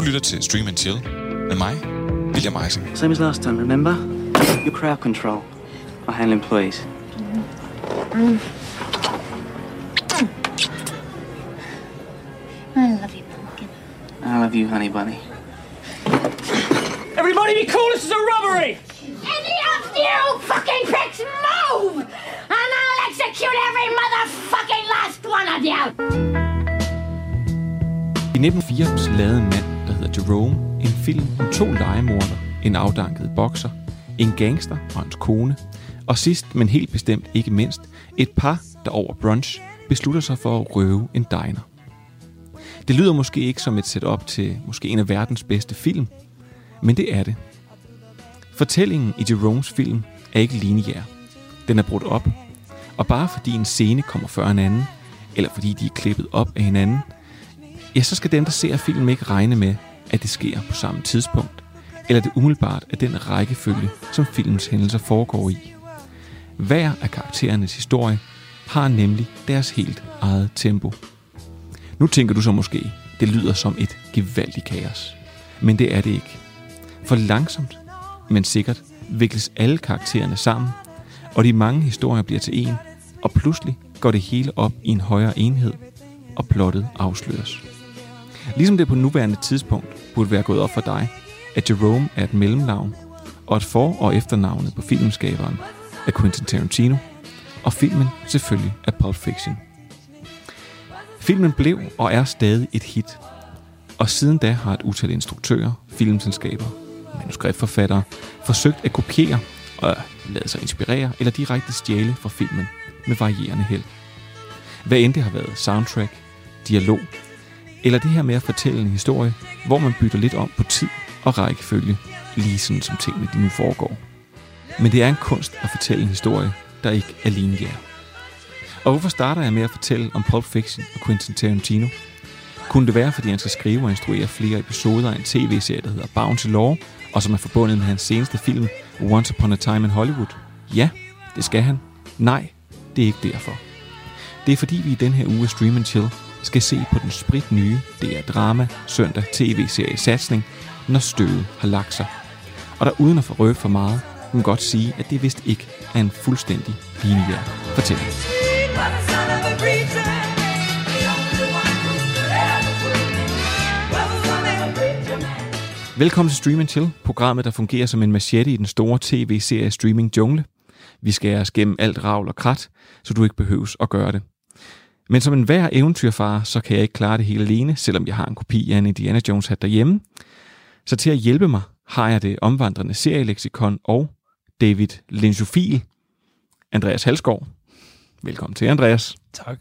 Du lytter til Stream and Chill med mig, William Eising. Same as last time, remember? Your crowd control. I handle employees. I love you, pumpkin. I love you, honey bunny. Everybody be cool, this is a robbery! Any of you fucking pricks move! And I'll execute every motherfucking last one of you! I 1994 lavede en mand, der hedder Jerome, en film om to legemorder, en afdanket bokser, en gangster og hans kone, og sidst, men helt bestemt ikke mindst, et par, der over brunch beslutter sig for at røve en diner. Det lyder måske ikke som et setup til måske en af verdens bedste film, men det er det. Fortællingen i Jeromes film er ikke lineær. Den er brudt op, og bare fordi en scene kommer før en anden, eller fordi de er klippet op af hinanden, ja, så skal dem, der ser filmen, ikke regne med, at det sker på samme tidspunkt, eller det umiddelbart er den rækkefølge, som filmens hændelser foregår i. Hver af karakterernes historie har nemlig deres helt eget tempo. Nu tænker du så måske, det lyder som et gevaldigt kaos. Men det er det ikke. For langsomt, men sikkert, vikles alle karaktererne sammen, og de mange historier bliver til en, og pludselig går det hele op i en højere enhed, og plottet afsløres. Ligesom det på nuværende tidspunkt burde være gået op for dig, at Jerome er et mellemnavn, og at for- og efternavnet på filmskaberen er Quentin Tarantino, og filmen selvfølgelig er Pulp Fiction. Filmen blev og er stadig et hit, og siden da har et utal instruktører, filmselskaber, manuskriptforfattere forsøgt at kopiere og lade sig inspirere eller direkte stjæle fra filmen med varierende held. Hvad end det har været soundtrack, dialog, eller det her med at fortælle en historie, hvor man bytter lidt om på tid og rækkefølge, lige sådan som tingene de nu foregår. Men det er en kunst at fortælle en historie, der ikke er lineær. Og hvorfor starter jeg med at fortælle om Pulp Fiction og Quentin Tarantino? Kunne det være, fordi han skal skrive og instruere flere episoder af en tv-serie, der hedder Bounty Law, og som er forbundet med hans seneste film Once Upon a Time in Hollywood? Ja, det skal han. Nej, det er ikke derfor. Det er fordi vi i den her uge af Stream and Chill skal se på den sprit nye DR Drama søndag tv-serie satsning, når støvet har lagt sig. Og der uden at få røbe for meget, kan godt sige, at det vist ikke er en fuldstændig linjær fortælling. Velkommen til Stream Chill, programmet, der fungerer som en machete i den store tv-serie Streaming Jungle. Vi skærer os gennem alt ravl og krat, så du ikke behøves at gøre det. Men som en hver eventyrfar, så kan jeg ikke klare det hele alene, selvom jeg har en kopi af en Indiana Jones hat derhjemme. Så til at hjælpe mig, har jeg det omvandrende serieleksikon og David Linjofil, Andreas Halskov. Velkommen til, Andreas. Tak.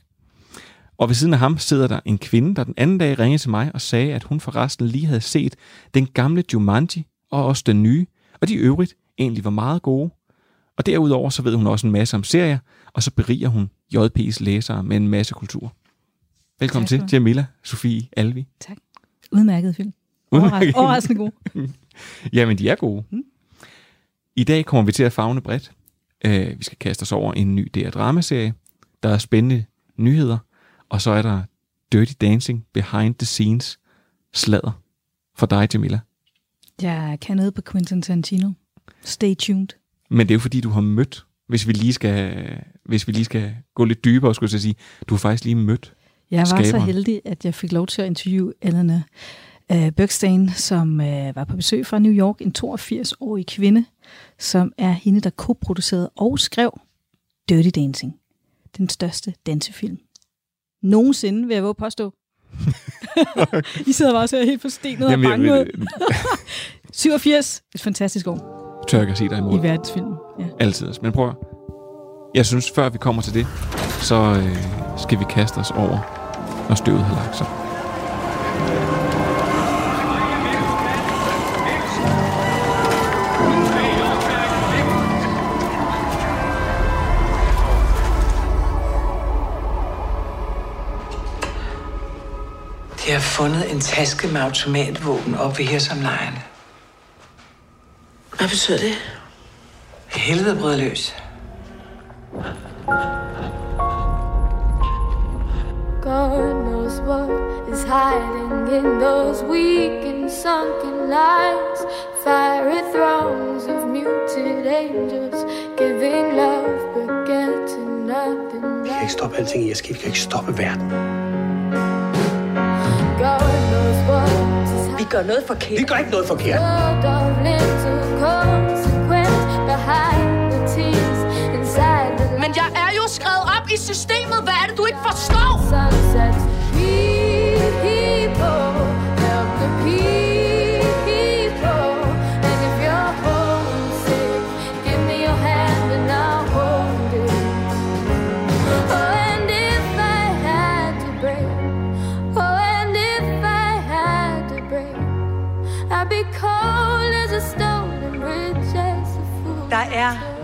Og ved siden af ham sidder der en kvinde, der den anden dag ringede til mig og sagde, at hun forresten lige havde set den gamle Jumanji og også den nye, og de øvrigt egentlig var meget gode. Og derudover så ved hun også en masse om serier, og så beriger hun JP's læsere med en masse kultur. Velkommen Tak til, Jamila Sofie Alvi. Tak. Udmærket film. Udmærket. Overras- Overraskende god. Jamen, de er gode. Mm. I dag kommer vi til at fagne bredt. Uh, vi skal kaste os over en ny DR-dramaserie. Der er spændende nyheder, og så er der Dirty Dancing Behind the Scenes sladder for dig, Jamila. Jeg kan noget på Quentin Tarantino. Stay tuned. Men det er jo fordi, du har mødt, hvis vi lige skal, hvis vi lige skal gå lidt dybere, skulle jeg sige, du har faktisk lige mødt. Jeg var så Skaberen. heldig, at jeg fik lov til at interviewe Elena uh, Bergstein, som uh, var på besøg fra New York, en 82-årig kvinde, som er hende, der koproducerede og skrev Dirty Dancing. Den største dansefilm. Nogensinde, vil jeg våge påstå. I sidder bare og ser helt forstenet og Jamen, bange jeg, ud. 87, et fantastisk år tør ikke at sige dig imod. i verdensfilmen. Ja. Altid. Men prøv Jeg synes, før vi kommer til det, så øh, skal vi kaste os over, når støvet har lagt sig. De har fundet en taske med automatvåben op ved Hirsomlejren. Hvad betyder det? Helvede brød løs. God knows what is hiding in those weak and sunken lines, fiery throngs of muted angels, giving love but getting nothing Vi kan ikke stoppe alting i. Vi kan ikke stoppe verden. Gør noget forkert. Vi gør ikke noget forkert. Men jeg er jo skrevet op i systemet. Hvad er det, du ikke forstår?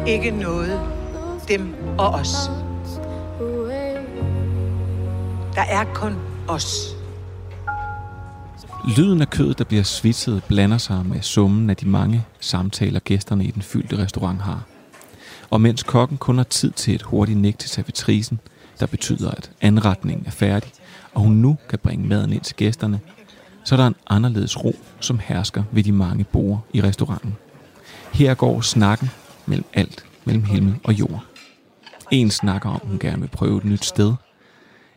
Ikke noget dem og os. Der er kun os. Lyden af kødet, der bliver svitset, blander sig med summen af de mange samtaler, gæsterne i den fyldte restaurant har. Og mens kokken kun har tid til et hurtigt nik til servitrisen, der betyder, at anretningen er færdig, og hun nu kan bringe maden ind til gæsterne, så er der en anderledes ro, som hersker ved de mange borde i restauranten. Her går snakken mellem alt, mellem himmel og jord. En snakker om, hun gerne vil prøve et nyt sted.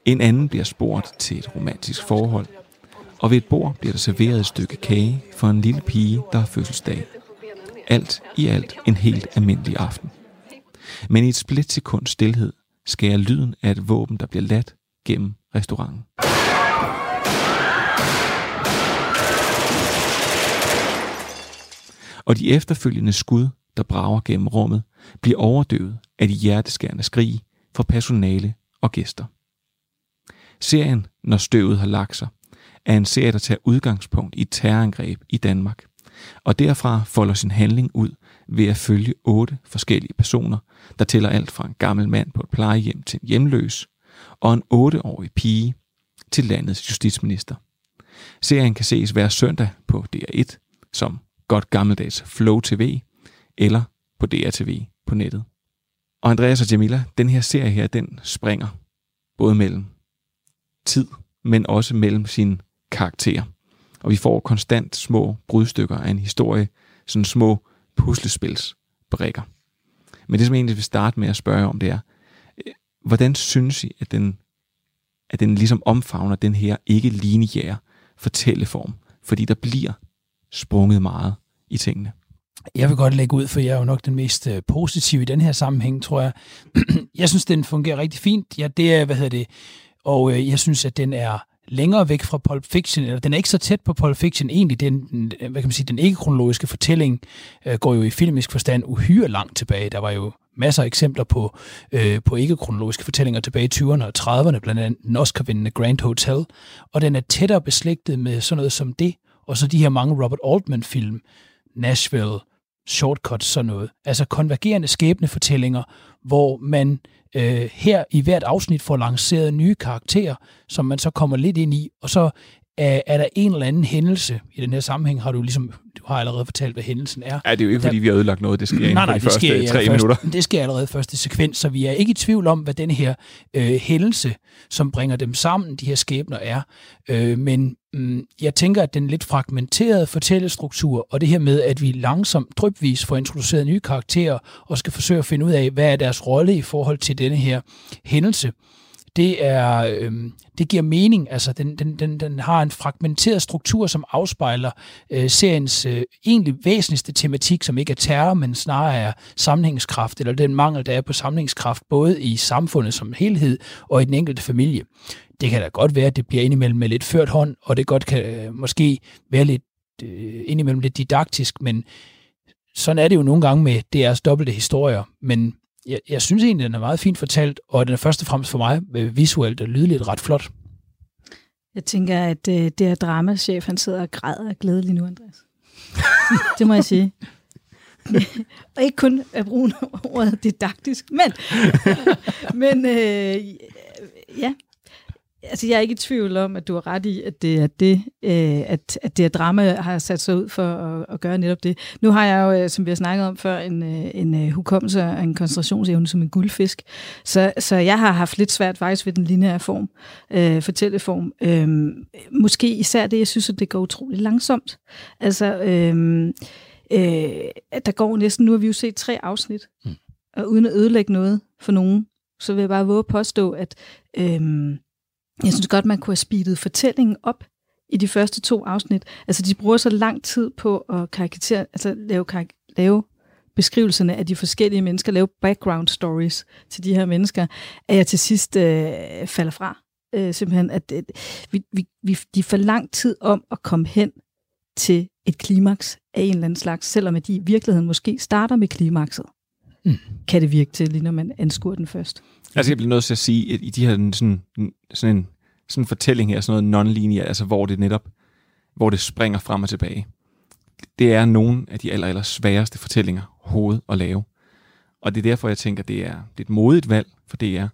En anden bliver spurgt til et romantisk forhold. Og ved et bord bliver der serveret et stykke kage for en lille pige, der har fødselsdag. Alt i alt en helt almindelig aften. Men i et splitsekund stillhed skærer lyden af et våben, der bliver ladt gennem restauranten. Og de efterfølgende skud, der brager gennem rummet, bliver overdøvet af de hjerteskærende skrig fra personale og gæster. Serien Når støvet har lagt sig, er en serie, der tager udgangspunkt i et terrorangreb i Danmark, og derfra folder sin handling ud ved at følge otte forskellige personer, der tæller alt fra en gammel mand på et plejehjem til en hjemløs, og en otteårig pige til landets justitsminister. Serien kan ses hver søndag på DR1, som godt gammeldags Flow TV, eller på DRTV på nettet. Og Andreas og Jamila, den her serie her, den springer både mellem tid, men også mellem sine karakterer. Og vi får konstant små brudstykker af en historie, sådan små puslespilsbrikker. Men det, som jeg egentlig vil starte med at spørge om, det er, øh, hvordan synes I, at den, at den ligesom omfavner den her ikke lineære fortælleform? Fordi der bliver sprunget meget i tingene. Jeg vil godt lægge ud, for jeg er jo nok den mest øh, positive i den her sammenhæng, tror jeg. jeg synes, den fungerer rigtig fint. Ja, det er, hvad hedder det, og øh, jeg synes, at den er længere væk fra Pulp Fiction, eller den er ikke så tæt på Pulp Fiction egentlig. Den, den hvad kan man sige, den ikke-kronologiske fortælling øh, går jo i filmisk forstand uhyre langt tilbage. Der var jo masser af eksempler på, øh, på ikke-kronologiske fortællinger tilbage i 20'erne og 30'erne, blandt andet den Oscar-vindende Grand Hotel, og den er tættere beslægtet med sådan noget som det, og så de her mange Robert Altman-film, Nashville, Shortcuts, sådan noget. Altså konvergerende skæbnefortællinger, hvor man øh, her i hvert afsnit får lanceret nye karakterer, som man så kommer lidt ind i, og så er, er der en eller anden hændelse. I den her sammenhæng har du ligesom, du har allerede fortalt, hvad hændelsen er. Ja, det er jo ikke, fordi Der- vi har ødelagt noget. Det sker inden nej, for nej, de det sker første i tre allerførste- minutter. Det sker allerede første sekvens, så vi er ikke i tvivl om, hvad den her øh, hændelse, som bringer dem sammen, de her skæbner er. Øh, men Mm, jeg tænker, at den lidt fragmenterede fortællestruktur, og det her med, at vi langsomt, drypvis får introduceret nye karakterer, og skal forsøge at finde ud af, hvad er deres rolle i forhold til denne her hændelse, det er øh, det giver mening. Altså, den, den, den, den har en fragmenteret struktur, som afspejler øh, seriens øh, egentlig væsentligste tematik, som ikke er terror, men snarere er sammenhængskraft, eller den mangel, der er på sammenhængskraft, både i samfundet som helhed og i den enkelte familie. Det kan da godt være, at det bliver indimellem med lidt ført hånd, og det godt kan øh, måske være lidt øh, indimellem lidt didaktisk, men sådan er det jo nogle gange med DR's dobbelte historier, men jeg, jeg synes egentlig, den er meget fint fortalt, og den er først og fremmest for mig øh, visuelt og lydligt ret flot. Jeg tænker, at øh, det er dramachef, han sidder og græder af glæde lige nu, Andreas. det må jeg sige. og ikke kun at bruge ordet didaktisk, men, men øh, ja altså, jeg er ikke i tvivl om, at du har ret i, at det er det, øh, at, at det er drama har sat sig ud for at, at gøre netop det. Nu har jeg jo, øh, som vi har snakket om før, en, øh, en øh, hukommelse og en koncentrationsevne som en guldfisk. Så, så jeg har haft lidt svært faktisk ved den lineære form, øh, fortælleform. Øh, måske især det, jeg synes, at det går utrolig langsomt. Altså, øh, øh, der går næsten, nu har vi jo set tre afsnit, mm. og uden at ødelægge noget for nogen, så vil jeg bare våge at påstå, at øh, jeg synes godt, man kunne have speedet fortællingen op i de første to afsnit. Altså, de bruger så lang tid på at karikatere, altså lave, karik- lave beskrivelserne af de forskellige mennesker, lave background stories til de her mennesker, at jeg til sidst øh, falder fra. Øh, simpelthen, at øh, vi, vi, vi, de får lang tid om at komme hen til et klimaks af en eller anden slags, selvom at de i virkeligheden måske starter med klimakset. Mm. Kan det virke til, lige når man anskuer den først. Altså, jeg bliver nødt til at sige, at i de her sådan, sådan en sådan en fortælling her, sådan noget non-linear, altså hvor det netop, hvor det springer frem og tilbage. Det er nogle af de aller, aller sværeste fortællinger hovedet at lave. Og det er derfor, jeg tænker, det er, det er et modigt valg for DR.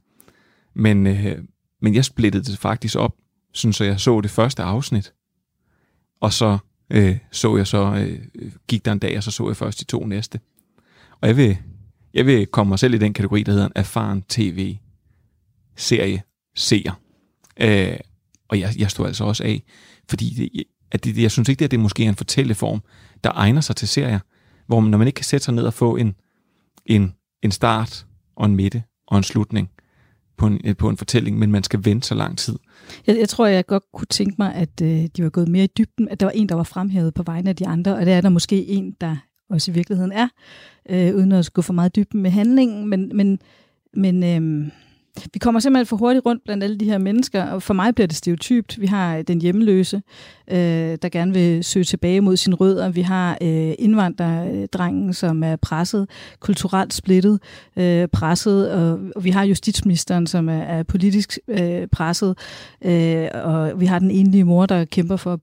Men, øh, men jeg splittede det faktisk op, sådan så jeg så det første afsnit, og så øh, så jeg så, øh, gik der en dag, og så så jeg først de to næste. Og jeg vil, jeg vil komme mig selv i den kategori, der hedder en erfaren tv-serie seer. Øh, og jeg, jeg stod altså også af, fordi det, at det, jeg synes ikke, det, at det måske er en fortælleform, der egner sig til serier, hvor man, når man ikke kan sætte sig ned og få en, en, en start og en midte og en slutning på en, på en fortælling, men man skal vente så lang tid. Jeg, jeg tror, jeg godt kunne tænke mig, at øh, de var gået mere i dybden, at der var en, der var fremhævet på vegne af de andre, og det er der måske en, der også i virkeligheden er, øh, uden at gå for meget dybden med handlingen, men, men, men øh, vi kommer simpelthen for hurtigt rundt blandt alle de her mennesker, og for mig bliver det stereotypt. Vi har øh, den hjemløse, øh, der gerne vil søge tilbage mod sin rødder. Vi har øh, indvandrerdrengen, som er presset, kulturelt splittet, øh, presset, og, og vi har justitsministeren, som er, er politisk øh, presset, øh, og vi har den enlige mor, der kæmper for at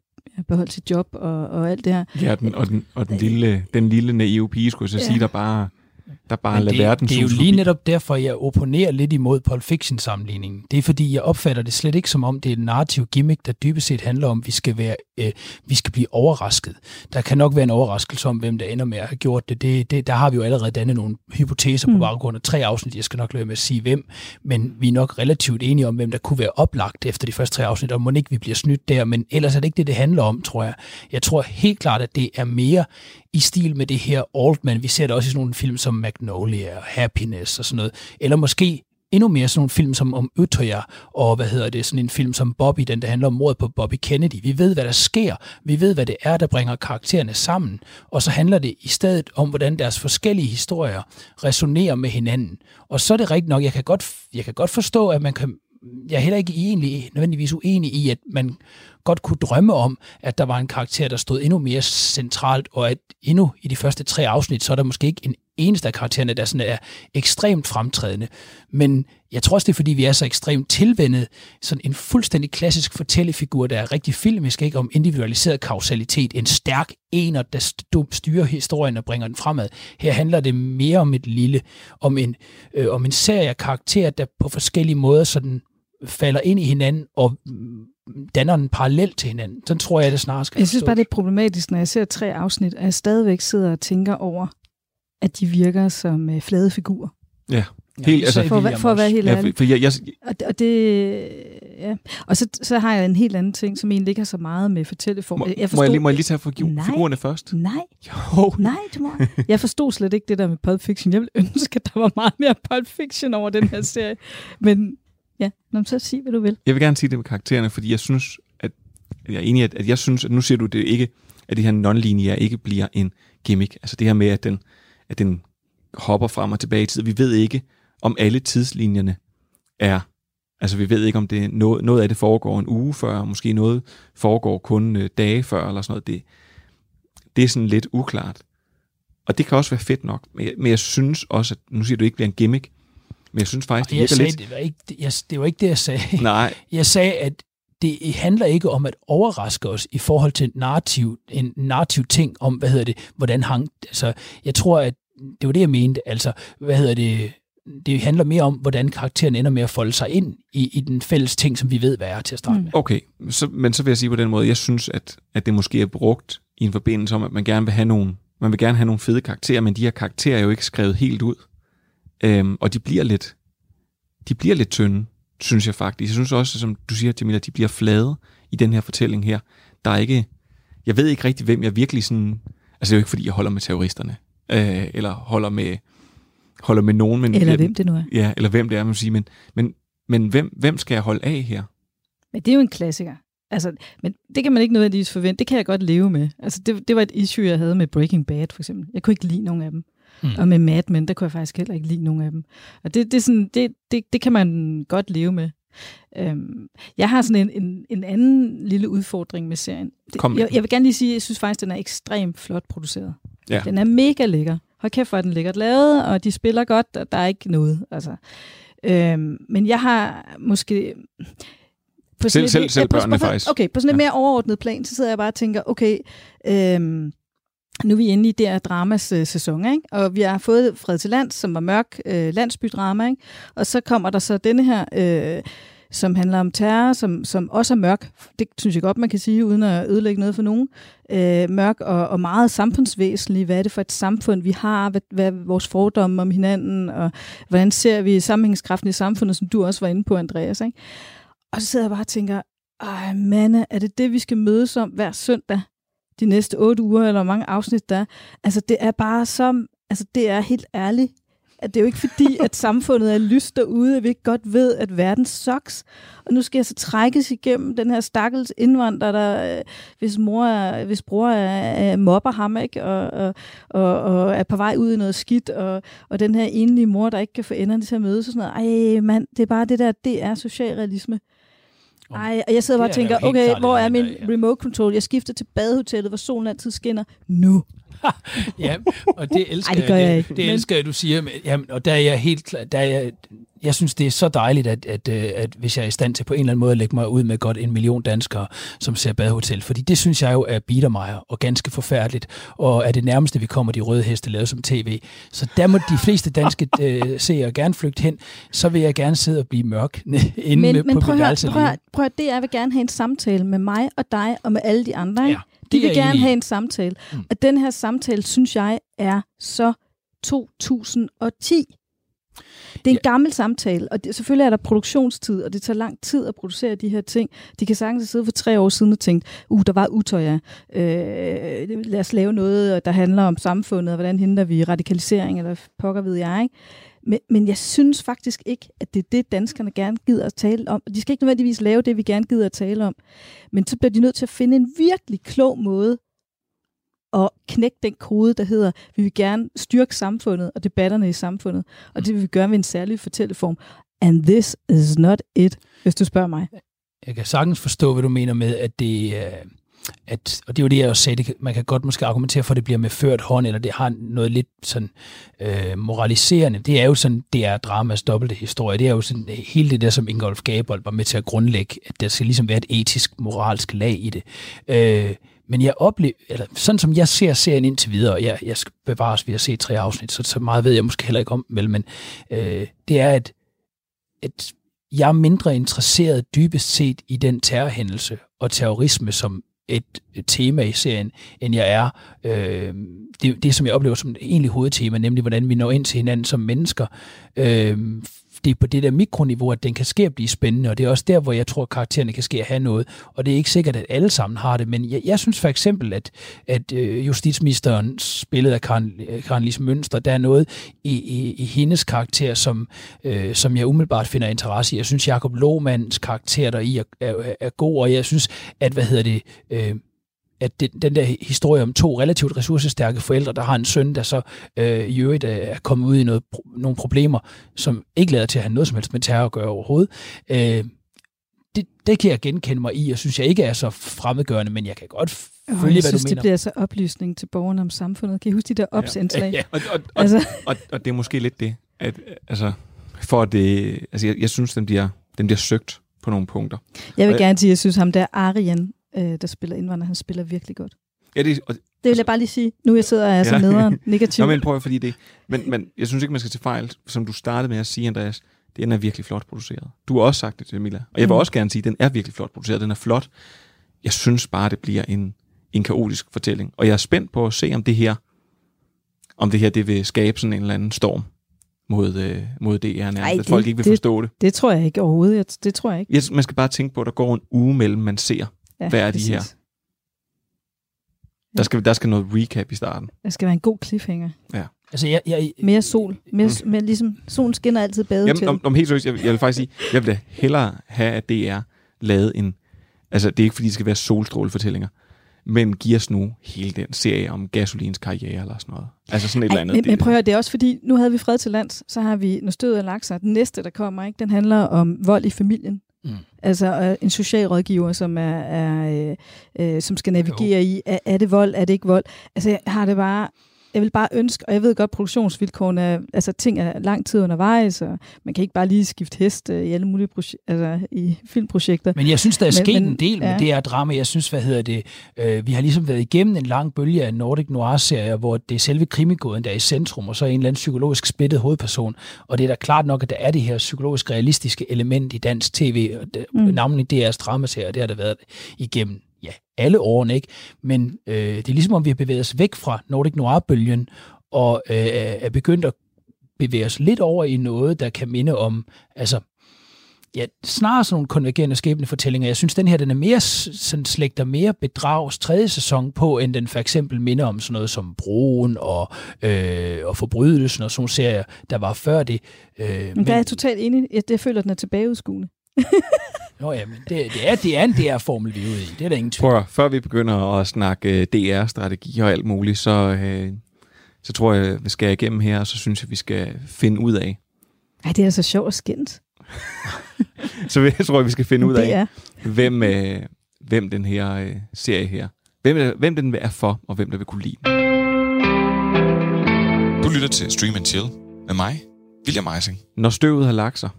beholde sit job og, og alt det her. Ja, den, og, den, og den, lille, den lille naive pige, skulle jeg så ja. sige, der bare der bare Men lader det, verden det er jo lige netop derfor, jeg opponerer lidt imod Pulp Fiction-sammenligningen. Det er fordi, jeg opfatter det slet ikke som om, det er en narrativ gimmick, der dybest set handler om, at vi skal, være, øh, vi skal blive overrasket. Der kan nok være en overraskelse om, hvem der ender med at have gjort det. det, det der har vi jo allerede dannet nogle hypoteser mm. på baggrund af tre afsnit. Jeg skal nok lade med at sige hvem, men vi er nok relativt enige om, hvem der kunne være oplagt efter de første tre afsnit, og må ikke vi bliver snydt der, men ellers er det ikke det, det handler om, tror jeg. Jeg tror helt klart, at det er mere i stil med det her Altman. Vi ser det også i sådan nogle film som Magnolia og Happiness og sådan noget. Eller måske endnu mere sådan nogle film som om Utøya, og hvad hedder det, sådan en film som Bobby, den der handler om mordet på Bobby Kennedy. Vi ved, hvad der sker. Vi ved, hvad det er, der bringer karaktererne sammen. Og så handler det i stedet om, hvordan deres forskellige historier resonerer med hinanden. Og så er det rigtigt nok, jeg kan godt, jeg kan godt forstå, at man kan, jeg er heller ikke egentlig nødvendigvis uenig i, at man godt kunne drømme om, at der var en karakter, der stod endnu mere centralt, og at endnu i de første tre afsnit, så er der måske ikke en eneste af karaktererne, der sådan er ekstremt fremtrædende. Men jeg tror også, det er, fordi vi er så ekstremt tilvendet, sådan en fuldstændig klassisk fortællefigur, der er rigtig filmisk, ikke om individualiseret kausalitet, en stærk ener, der styrer historien og bringer den fremad. Her handler det mere om et lille, om en, øh, om en serie af karakterer, der på forskellige måder sådan falder ind i hinanden og mm, danner en parallel til hinanden. Sådan tror jeg, det snarere skal Jeg synes bare, det er problematisk, når jeg ser tre afsnit, at jeg stadigvæk sidder og tænker over, at de virker som øh, flade figurer. Ja, helt, altså, for, være- for at være helt ja, ærlig. for jeg, jeg, Og, det- og det, ja. Og så, så har jeg en helt anden ting, som egentlig ikke har så meget med fortælleform. må, jeg jeg må, jeg lige, må jeg lige tage figu- Nej. figurerne først? Nej. Jo. Nej, du må. Jeg forstod slet ikke det der med Pulp Fiction. Jeg ville ønske, at der var meget mere Pulp Fiction over den her serie. Men ja, Nå, så sig, hvad du vil. Jeg vil gerne sige det med karaktererne, fordi jeg synes, at, jeg er enig i, at, at jeg synes, at nu siger du det ikke, at det her non ikke bliver en gimmick. Altså det her med, at den, at den hopper frem og tilbage i tid. Vi ved ikke, om alle tidslinjerne er, altså vi ved ikke, om det noget, noget af det foregår en uge før, måske noget foregår kun øh, dage før, eller sådan noget. Det, det er sådan lidt uklart. Og det kan også være fedt nok, men jeg, men jeg synes også, at nu siger du ikke, bliver en gimmick, men jeg synes faktisk, det jeg sagde, lidt... det, var ikke, det, jeg, det var ikke det, jeg sagde. Nej. Jeg sagde, at det handler ikke om at overraske os i forhold til narrativ, en narrativ ting om, hvad hedder det, hvordan hang, altså, jeg tror, at det var det, jeg mente, altså, hvad hedder det, det handler mere om, hvordan karakteren ender med at folde sig ind i, i den fælles ting, som vi ved, hvad er til at starte med. Okay, så, men så vil jeg sige på den måde, jeg synes, at, at det måske er brugt i en forbindelse om, at man gerne vil have nogle, man vil gerne have nogle fede karakterer, men de her karakterer er jo ikke skrevet helt ud. Øhm, og de bliver lidt, de bliver lidt tynde, synes jeg faktisk. Jeg synes også, som du siger, Jamila, de bliver flade i den her fortælling her. Der er ikke, jeg ved ikke rigtig, hvem jeg virkelig sådan, altså det er jo ikke, fordi jeg holder med terroristerne, øh, eller holder med, holder med nogen. Men, Eller hvem det nu er. Ja, eller hvem det er, man sige. Men, men, men hvem, hvem skal jeg holde af her? Men det er jo en klassiker. Altså, men det kan man ikke nødvendigvis forvente. Det kan jeg godt leve med. Altså, det, det var et issue, jeg havde med Breaking Bad, for eksempel. Jeg kunne ikke lide nogen af dem. Mm. Og med Mad Men, der kunne jeg faktisk heller ikke lide nogen af dem. Og det, det, er sådan, det, det, det kan man godt leve med. Øhm, jeg har sådan en, en, en anden lille udfordring med serien. Det, Kom med jeg, jeg vil gerne lige sige, at jeg synes faktisk, den er ekstremt flot produceret. Ja. Den er mega lækker. Hold kæft, hvor er den lækkert lavet, og de spiller godt, og der er ikke noget. Altså. Øhm, men jeg har måske... På Selv- et- selv- selv børnene på- faktisk. Okay, på sådan et mere overordnet plan, så sidder jeg bare og tænker, okay, øhm, nu er vi inde i der dramas øh, sæson, ikke? og vi har fået Fred til Land, som var mørk øh, landsbydrama, ikke? og så kommer der så denne her, øh, som handler om terror, som, som også er mørk. Det synes jeg godt, man kan sige, uden at ødelægge noget for nogen. Øh, mørk og, og meget samfundsvæsentlig. Hvad er det for et samfund, vi har? Hvad, hvad er vores fordomme om hinanden? Og hvordan ser vi sammenhængskraften i samfundet, som du også var inde på, Andreas? Ikke? Og så sidder jeg bare og tænker, ej mande, er det det, vi skal mødes om hver søndag? De næste otte uger, eller hvor mange afsnit der er? Altså, det er bare så... Altså, det er helt ærligt. At det er jo ikke fordi, at samfundet er lyst derude, at vi ikke godt ved, at verden sucks. Og nu skal jeg så trækkes igennem den her stakkels indvandrer, der, øh, hvis, mor er, hvis bror er, er mobber ham, ikke? Og, og, og, og er på vej ud i noget skidt, og, og den her enlige mor, der ikke kan få enderne til at mødes, og sådan noget. Ej, mand, det er bare det der, det er socialrealisme. Ej, og jeg sidder bare og er tænker, okay, hvor er min remote control? Jeg skifter til badehotellet, hvor solen altid skinner. Nu. ja, og det elsker Ej, det gør jeg ikke, Det, men- elsker jeg, du siger. Men, jamen, og der er jeg helt klar, der er jeg, jeg synes, det er så dejligt, at, at, øh, at hvis jeg er i stand til på en eller anden måde at lægge mig ud med godt en million danskere, som ser badehotel. Fordi det synes jeg jo er biedermeier og ganske forfærdeligt, og er det nærmeste, vi kommer de røde heste lavet som tv. Så der må de fleste danske øh, seere gerne flygte hen. Så vil jeg gerne sidde og blive mørk inde Men, med, men på prøv, mit prøv, prøv at, det er, jeg vil gerne have en samtale med mig og dig og med alle de andre. Ikke? Ja, det er vil gerne have en samtale. Mm. Og den her samtale, synes jeg, er så 2010. Det er en ja. gammel samtale, og det, selvfølgelig er der produktionstid, og det tager lang tid at producere de her ting. De kan sagtens sidde for tre år siden og tænke, uh, der var Utøya. Øh, lad os lave noget, der handler om samfundet, og hvordan hindrer vi radikalisering, eller pokker ved jeg, ikke? Men, men jeg synes faktisk ikke, at det er det, danskerne gerne gider at tale om. De skal ikke nødvendigvis lave det, vi gerne gider at tale om. Men så bliver de nødt til at finde en virkelig klog måde at knække den kode, der hedder, vi vil gerne styrke samfundet og debatterne i samfundet, og det vil vi gøre med en særlig fortælleform. And this is not it, hvis du spørger mig. Jeg kan sagtens forstå, hvad du mener med, at det øh, at, og det er jo det, jeg også sagde, det, man kan godt måske argumentere for, at det bliver med ført hånd, eller det har noget lidt sådan øh, moraliserende. Det er jo sådan, det er dramas dobbelte historie. Det er jo sådan, øh, hele det der, som Ingolf Gabold var med til at grundlægge, at der skal ligesom være et etisk, moralsk lag i det. Øh, men jeg oplever, eller sådan som jeg ser serien indtil videre, og jeg, jeg skal bevares ved at se tre afsnit, så, så meget ved jeg måske heller ikke om, vel, men øh, det er, at, at jeg er mindre interesseret dybest set i den terrorhændelse og terrorisme som et, tema i serien, end jeg er øh, det, det, som jeg oplever som egentlig hovedtema, nemlig hvordan vi når ind til hinanden som mennesker. Øh, det er på det der mikroniveau, at den kan ske at blive spændende, og det er også der, hvor jeg tror, at karaktererne kan ske at have noget. Og det er ikke sikkert, at alle sammen har det, men jeg, jeg synes for eksempel, at, at øh, justitsministeren spillet af Karen, øh, Karen Lise Mønster, der er noget i, i, i hendes karakter, som, øh, som jeg umiddelbart finder interesse i. Jeg synes, Jacob Lohmanns karakter der i er, er, er god, og jeg synes, at, hvad hedder det, øh, at det, den der historie om to relativt ressourcestærke forældre, der har en søn, der så øh, i øvrigt øh, er kommet ud i noget, nogle problemer, som ikke lader til at have noget som helst med terror at gøre overhovedet. Øh, det, det kan jeg genkende mig i, og synes jeg ikke er så fremmedgørende, men jeg kan godt f- Oh, følge, jeg hvad synes, du det mener. bliver så oplysning til borgerne om samfundet. Kan I huske de der opsindslag? Ja. Og, og, og, Altså- og, og det er måske lidt det, at altså, for at det, altså jeg, jeg synes, den bliver, den bliver søgt på nogle punkter. Jeg vil Og gerne sige, at jeg synes ham der Arjen, øh, der spiller indvandrer, han spiller virkelig godt. Ja, det, og, Det vil jeg bare lige sige. Nu jeg sidder og er så Ja. nederen negativ. Nå, men prøv at fordi det. Men, men jeg synes ikke, man skal til fejl, som du startede med at sige, Andreas. Den er virkelig flot produceret. Du har også sagt det til Mila. Og jeg vil Mm. også gerne sige, at den er virkelig flot produceret. Den er flot. Jeg synes bare, det bliver en, en kaotisk fortælling. Og jeg er spændt på at se, om det her, om det her det vil skabe sådan en eller anden storm mod, øh, mod DR nærmest. Ej, at folk ikke vil det, forstå det. Det tror jeg ikke overhovedet. Jeg, det tror jeg ikke. Jeg, man skal bare tænke på, at der går en uge mellem, man ser, Ja, hvad er de præcis. her. Der skal, der skal noget recap i starten. Der skal være en god cliffhanger. Ja. Altså, jeg, jeg, Mere sol. Mere, mere ligesom, solen skinner altid bade Mm. Jamen, til. om, om helt seriøst, jeg, jeg vil faktisk sige, jeg vil da hellere have, at DR lavede en... Altså, det er ikke, fordi det skal være solstrålefortællinger, men giv os nu hele den serie om gasolins karriere eller sådan noget. Altså sådan et eller Ej, andet. men, men Det- prøv at høre, det er også fordi, nu havde vi fred til lands, så har vi Når stødet er lagt sig. Den næste, der kommer, ikke, den handler om vold i familien. Mm. Altså en socialrådgiver, som er, er øh, øh, som skal navigere i, er, er det vold, er det ikke vold? Altså jeg har det bare, jeg vil bare ønske, og jeg ved godt, produktionsvilkårene, er- altså ting er lang tid undervejs, og man kan ikke bare lige skifte hest øh, i alle mulige proje- altså, i filmprojekter. Men jeg synes, der er sket en del med ja. det her drama. Jeg synes, hvad hedder det, øh, vi har ligesom været igennem en lang bølge af Nordic Noir-serier, hvor det er selve krimigåden, der er i centrum, og så er en eller anden psykologisk splittet hovedperson. Og det er da klart nok, at der er det her psykologisk realistiske element i dansk tv, og det, mm. navnlig DR's dramaserier, det har der været igennem ja, alle årene, ikke? Men øh, det er ligesom, om vi har bevæget os væk fra Nordic Noir-bølgen, og øh, er begyndt at bevæge os lidt over i noget, der kan minde om, altså ja, snarere sådan nogle konvergerende skæbnefortællinger. Jeg synes, den her den er mere, sådan slægter mere bedrags tredje sæson på, end den for eksempel minder om sådan noget som Broen og, øh, og Forbrydelsen og sådan nogle serier, der var før det. Øh, Men der er jeg totalt enig. Jeg, jeg føler, at den er tilbageudskuende. Nå ja, men det, det, er, det er en DR-formel, vi er ude i. Det er der ingen tvivl. Prøv før vi begynder at snakke øh, DR-strategi og alt muligt, så, øh, så tror jeg, vi skal igennem her, og så synes jeg, vi skal finde ud af. Ej, det er så sjovt og skændt. Så jeg tror, vi skal finde ud af, hvem, øh, hvem den her øh, serie her, hvem, hvem den er for, og hvem der vil kunne lide den. Du lytter til Stream and Chill med mig, William Eising. Når støvet har lagt sig,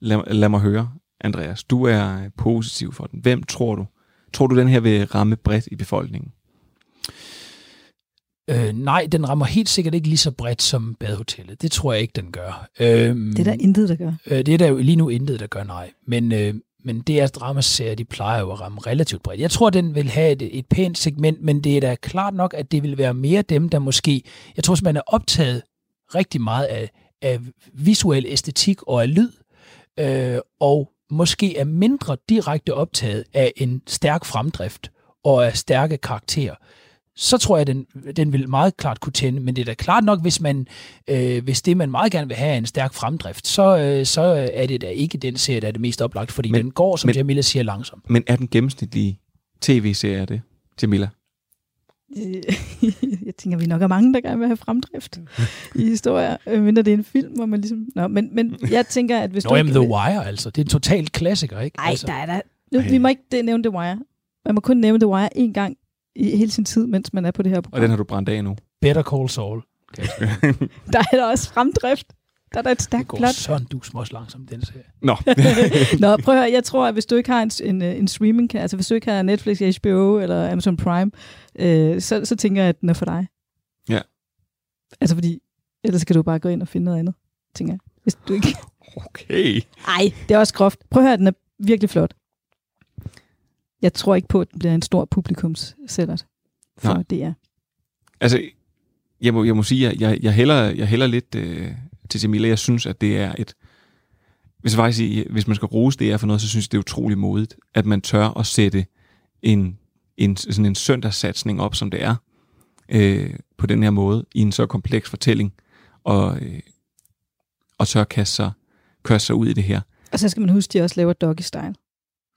lad, lad mig høre, Andreas, du er øh, positiv for den. Hvem tror du? Tror du, den her vil ramme bredt i befolkningen? Øh, nej, den rammer helt sikkert ikke lige så bredt som Badehotellet. Det tror jeg ikke, den gør. Øhm, Det er der intet, der gør. Øh, det er der jo lige nu intet, der gør nej. Men, øh, men DR's dramaserier, de plejer jo at ramme relativt bredt. Jeg tror, den vil have et, et pænt segment, men det er da klart nok, at det vil være mere dem, der måske... Jeg tror, man er optaget rigtig meget af, af visuel æstetik og af lyd, øh, og måske er mindre direkte optaget af en stærk fremdrift og af stærke karakterer så tror jeg, den, den vil meget klart kunne tænde. Men det er da klart nok, hvis, man, øh, hvis det, man meget gerne vil have, er en stærk fremdrift, så, øh, så er det da ikke den serie, der er det mest oplagt, fordi men, den går, som men- Jamila siger, langsomt. Men er den gennemsnitlige tv-serie det, Jamila? jeg tænker, vi nok er mange, der gerne vil have fremdrift i historier, øh, mindre det er en film, hvor man ligesom... Nå, men, men jeg tænker, at hvis Nå, du jamen, ikke... The Wire, altså. Det er en total klassiker, ikke? Ej, altså. der er der... Nu, vi må ikke det, nævne The Wire. Man må kun nævne The Wire én gang i hele sin tid, mens man er på det her Og program. den har du brændt af nu. Better Call Saul. Der er der også fremdrift. Der er der et stærkt Det går plot. sådan dus også langsomt, den serie. Nå. Nå, prøv at høre, jeg tror, at hvis du ikke har en, en, øh, en streaming, altså hvis du ikke har Netflix, HBO eller Amazon Prime, øh, så, så tænker jeg, at den er for dig. Ja. Altså fordi, ellers kan du bare gå ind og finde noget andet, tænker jeg. Hvis du ikke... Okay. Ej, det er også groft. Prøv at høre, den er virkelig flot. Jeg tror ikke på, at den bliver en stor publikumssællert for Nej. DR. Altså, jeg må, jeg må sige, at jeg, jeg, hælder, jeg hælder lidt øh, til Jamila. Jeg synes, at det er et... Hvis, jeg faktisk, hvis man skal rose det er for noget, så synes jeg, det er utrolig modigt, at man tør at sætte en, en, sådan en søndagssatsning op, som det er, øh, på den her måde, i en så kompleks fortælling, og, øh, og tør kaste sig, kaste sig ud i det her. Og så skal man huske, at de også laver Doggy Style,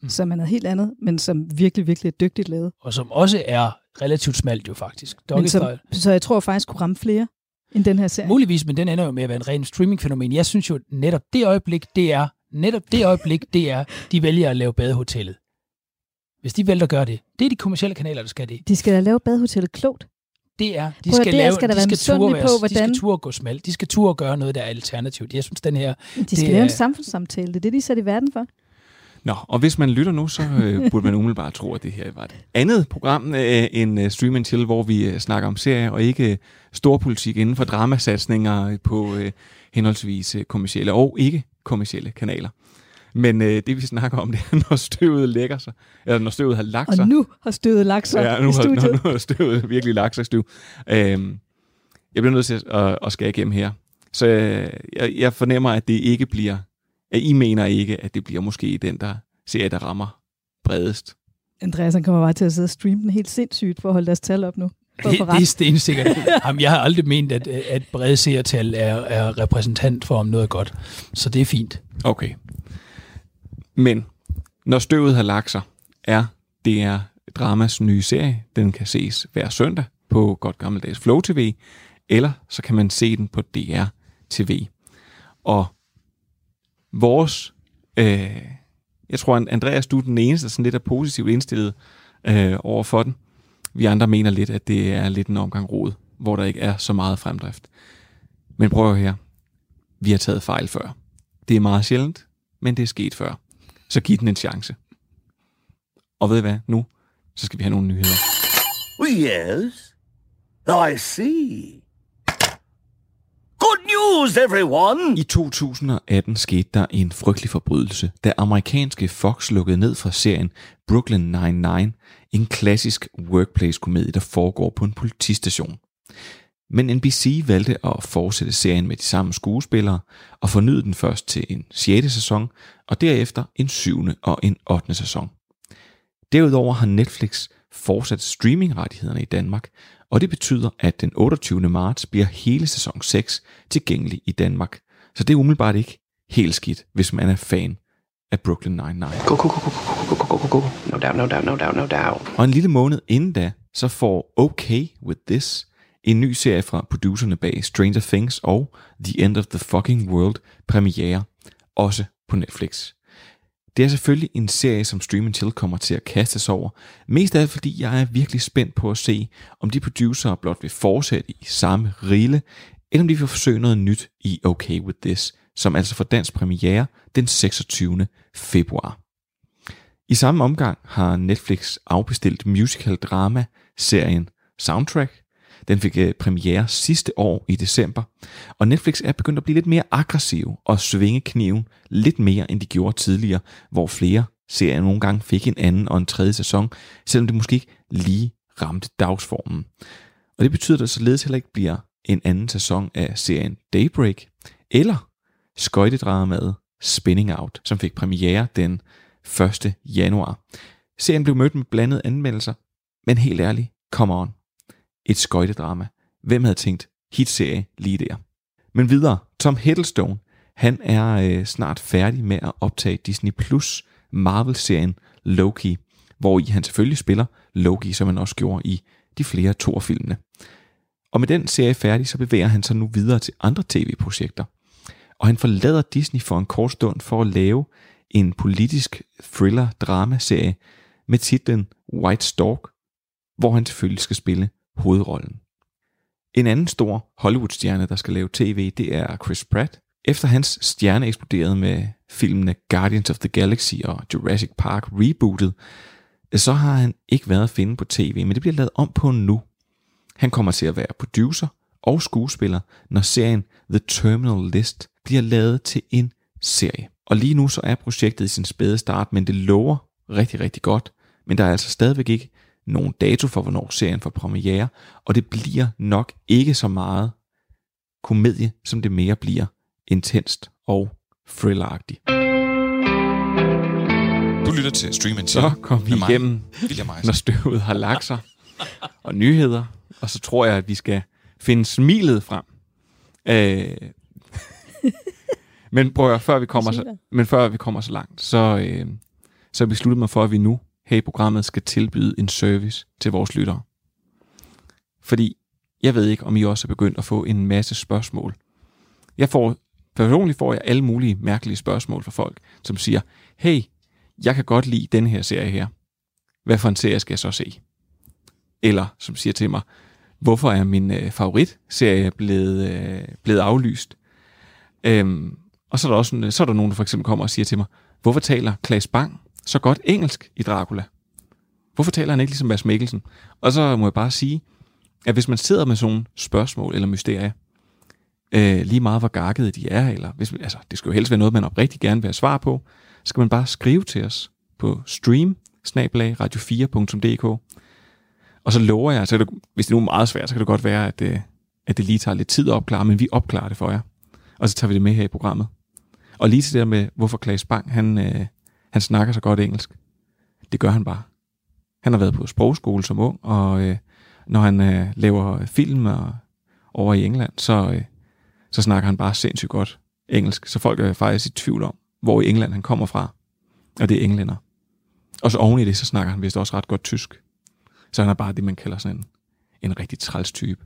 Mm. som er noget helt andet, men som virkelig, virkelig er dygtigt lavet. Og som også er relativt smalt jo faktisk. Men Doggy som, så jeg tror faktisk kunne ramme flere end den her serie. Muligvis, men den ender jo med at være en ren streamingfænomen. Jeg synes jo netop det øjeblik, det er, netop det øjeblik, det er, de vælger at lave badehotellet. Hvis de vælger at gøre det, det er de kommercielle kanaler, der skal det. De skal da lave badehotellet klogt. Det er, de Prøv skal der lave, skal der de være skal ture, være, på, de hvordan- skal ture gå smalt. De skal ture gøre noget, der er alternativt. Jeg synes, den her... De skal det lave er- en samfundssamtale. Det er det, de er sat i verden for. Nå, og hvis man lytter nu, så øh, burde man umiddelbart tro, at det her var et andet program øh, end øh, Stream Chill, hvor vi øh, snakker om serier og ikke øh, storpolitik inden for dramasatsninger på øh, henholdsvis øh, kommercielle og ikke kommercielle kanaler. Men øh, det vi snakker om, det er, når støvet lægger sig, eller når støvet har lagt sig. Og nu har støvet lagt sig ja, nu i har, studiet. nu, nu har støvet virkelig lagt sig, Stu. Øhm, jeg bliver nødt til at, at, at skære igennem her. Så øh, jeg, jeg fornemmer, at det ikke bliver, I mener ikke, at det bliver måske den, der serie, der rammer bredest. Andreas han kommer bare til at sidde og streame den helt sindssygt for at holde deres tal op nu. Det, det er stensikkert. Jamen, jeg har aldrig ment, at, at brede seertal er, er repræsentant for, om noget er godt. Så det er fint. Okay. Men når støvet har lagt sig, er det er Dramas nye serie. Den kan ses hver søndag på godt gammeldags Flow TV, eller så kan man se den på DR TV. Og vores, øh, jeg tror, Andreas, du er den eneste, der sådan lidt er positivt indstillet øh, over for den. Vi andre mener lidt, at det er lidt en omgang rod, hvor der ikke er så meget fremdrift. Men prøv her. Vi har taget fejl før. Det er meget sjældent, men det er sket før. Så giv den en chance. Og ved I hvad? Nu, så skal vi have nogle nyheder. Yes. Oh, I see. Good news, everyone! I 2018 skete der en frygtelig forbrydelse, da amerikanske Fox lukkede ned fra serien Brooklyn Nine-Nine, en klassisk workplace-komedie, der foregår på en politistation. Men NBC valgte at fortsætte serien med de samme skuespillere og fornyede den først til en 6. sæson, og derefter en 7. og en 8. sæson. Derudover har Netflix fortsat streamingrettighederne i Danmark, og det betyder, at den 28. marts bliver hele sæson 6 tilgængelig i Danmark. Så det er umiddelbart ikke helt skidt, hvis man er fan af Brooklyn Nine-Nine. Go, go, go, go, go, go, go, go, go. No doubt, no doubt, no doubt, no doubt. Og en lille måned inden da, så får Okay With This, en ny serie fra producerne bag Stranger Things og The End of the Fucking World premiere, også på Netflix. Det er selvfølgelig en serie, som Stream Chill kommer til at kaste sig over, mest af alt fordi jeg er virkelig spændt på at se, om de producerer blot vil fortsætte i samme rille, eller om de vil forsøge noget nyt i Okay With This, som altså får dansk premiere den 26. februar. I samme omgang har Netflix afbestilt musical-drama-serien Soundtrack. Den fik øh, premiere sidste år i december, og Netflix er begyndt at blive lidt mere aggressiv og svinge kniven lidt mere, end de gjorde tidligere, hvor flere serier nogle gange fik en anden og en tredje sæson, selvom det måske ikke lige ramte dagsformen. Og det betyder, at der således heller ikke bliver en anden sæson af serien Daybreak, eller skøjtedramaet Spinning Out, som fik premiere den 1. januar. Serien blev mødt med blandede anmeldelser, men helt ærligt, come on. Et skøjtedrama. Hvem havde tænkt hitserie lige der? Men videre, Tom Hiddleston, han er øh, snart færdig med at optage Disney Plus Marvel-serien Loki, hvor i han selvfølgelig spiller Loki, som han også gjorde i de flere Thor-filmene. Og med den serie færdig, så bevæger han sig nu videre til andre tv-projekter. Og han forlader Disney for en kort stund for at lave en politisk thriller-drama-serie med titlen White Stork, hvor han selvfølgelig skal spille hovedrollen. En anden stor Hollywood-stjerne, der skal lave tv, det er Chris Pratt. Efter hans stjerne eksploderede med filmene Guardians of the Galaxy og Jurassic Park rebootet, så har han ikke været at finde på tv, men det bliver lavet om på nu. Han kommer til at være producer og skuespiller, når serien The Terminal List bliver lavet til en serie. Og lige nu så er projektet i sin spæde start, men det lover rigtig, rigtig godt. Men der er altså stadigvæk ikke nogen dato for, hvornår serien får premiere, og det bliver nok ikke så meget komedie, som det mere bliver intenst og thrilleragtigt. Du lytter til Stream and Chill Så kom vi igennem, når støvet har lagt sig, og nyheder, og så tror jeg, at vi skal finde smilet frem. Øh, men prøv at, før vi kommer så, men før vi kommer så langt, så, øh, så besluttede mig for, at vi nu her i programmet skal tilbyde en service til vores lyttere. Fordi jeg ved ikke, om I også er begyndt at få en masse spørgsmål. Jeg får, personligt får jeg alle mulige mærkelige spørgsmål fra folk, som siger, hey, jeg kan godt lide den her serie her. Hvad for en serie skal jeg så se? Eller som siger til mig, hvorfor er min øh, favoritserie blevet, øh, blevet aflyst? Øhm, og så er, der også, en- øh, så er der nogen, der for eksempel kommer og siger til mig, hvorfor taler Klaas Bang så godt engelsk i Dracula? Hvorfor taler han ikke ligesom Mads Mikkelsen? Og så må jeg bare sige, at hvis man sidder med sådan spørgsmål eller mysterier, øh, lige meget hvor gakkede de er, eller hvis, altså, det skal jo helst være noget, man oprigtig gerne vil have svar på, så skal man bare skrive til os på stream radio4.dk. Og så lover jeg, så det, hvis det nu er meget svært, så kan det godt være, at, øh, at det lige tager lidt tid at opklare, men vi opklarer det for jer. Og så tager vi det med her i programmet. Og lige til det der med, hvorfor Claes Bang, han, øh, han snakker så godt engelsk. Det gør han bare. Han har været på sprogskole som ung, og øh, når han øh, laver film og, over i England, så, øh, så snakker han bare sindssygt godt engelsk. Så folk er faktisk i tvivl om, hvor i England han kommer fra. Og det er englænder. Og så oven i det, så snakker han vist også ret godt tysk. Så han er bare det, man kalder sådan en, en rigtig træls type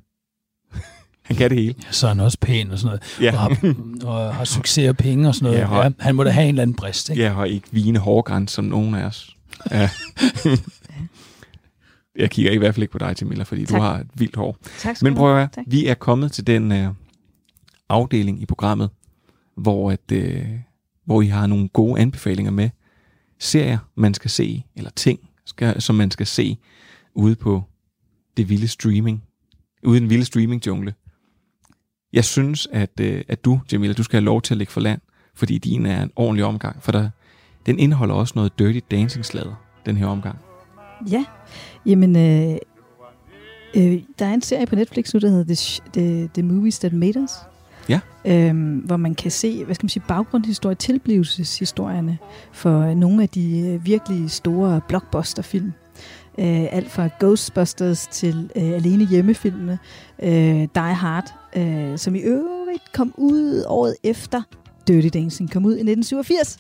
han kan det hele. Så er han også pæn og sådan noget. Ja. Og, har, og har succes og penge og sådan noget. Ja, Ja, og- han må da have en eller anden brist, ikke? Ja, og ikke vigende hårgræns som nogen af os. Ja. Jeg kigger i hvert fald ikke på dig, Jamila, fordi Tak. du har et vildt hår. Tak Men prøv at høre, Tak. vi er kommet til den øh, afdeling i programmet, hvor, at, øh, hvor I har nogle gode anbefalinger med serier, man skal se, eller ting, skal, som man skal se ude på det vilde streaming, ude i den vilde streaming jungle. Jeg synes, at, øh, at du, Jamila, du skal have lov til at lægge for land, fordi din er en ordentlig omgang, for der, den indeholder også noget dirty dancing slader, den her omgang. Ja, jamen, øh, øh, der er en serie på Netflix nu, der hedder The, The, The Movies That Made Us. Ja. Øhm, hvor man kan se, hvad skal man sige, baggrundshistorie, tilblivelseshistorierne for nogle af de øh, virkelig store blockbuster-film. Øh, alt fra Ghostbusters til øh, Alene hjemmefilmene, øh, Die Hard, øh, som i øvrigt kom ud året efter Dirty Dancing kom ud i 1987.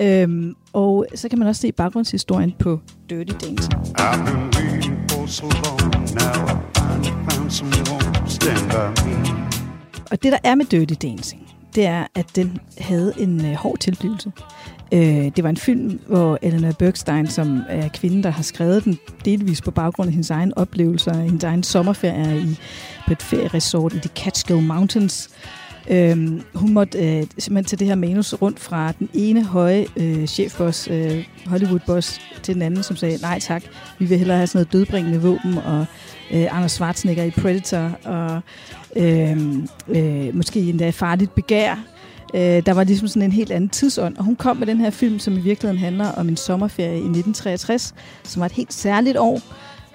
Øhm, og så kan man også se baggrundshistorien på Dirty Dancing. I've been waiting for so long now. I finally found someone stand by me. Og det, der er med Dirty Dancing, det er, at den havde en øh, hård tilblivelse. Øh, det var en film, hvor Eleanor Bergstein, som er kvinden, der har skrevet den, delvis på baggrund af hendes egen oplevelser, hendes egen sommerferie i, på et ferieresort i de Catskill Mountains. Øhm, hun måtte øh, simpelthen tage det her manus rundt fra den ene høje øh, chefboss, øh, Hollywood-boss, til den anden, som sagde, nej tak, vi vil hellere have sådan noget dødbringende våben, og øh, Anders Schwarzenegger i Predator, og øh, øh, måske endda farligt begær. Øh, der var ligesom sådan en helt anden tidsånd, og hun kom med den her film, som i virkeligheden handler om en sommerferie i 1963, som var et helt særligt år,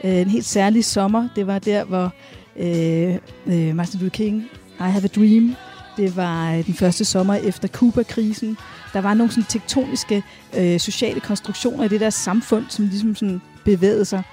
øh, en helt særlig sommer. Det var der, hvor øh, øh, Martin Luther King, I Have a Dream, det var øh, den første sommer efter Cuba-krisen. Der var nogle sådan tektoniske øh, sociale konstruktioner i det der samfund, som ligesom sådan bevægede sig.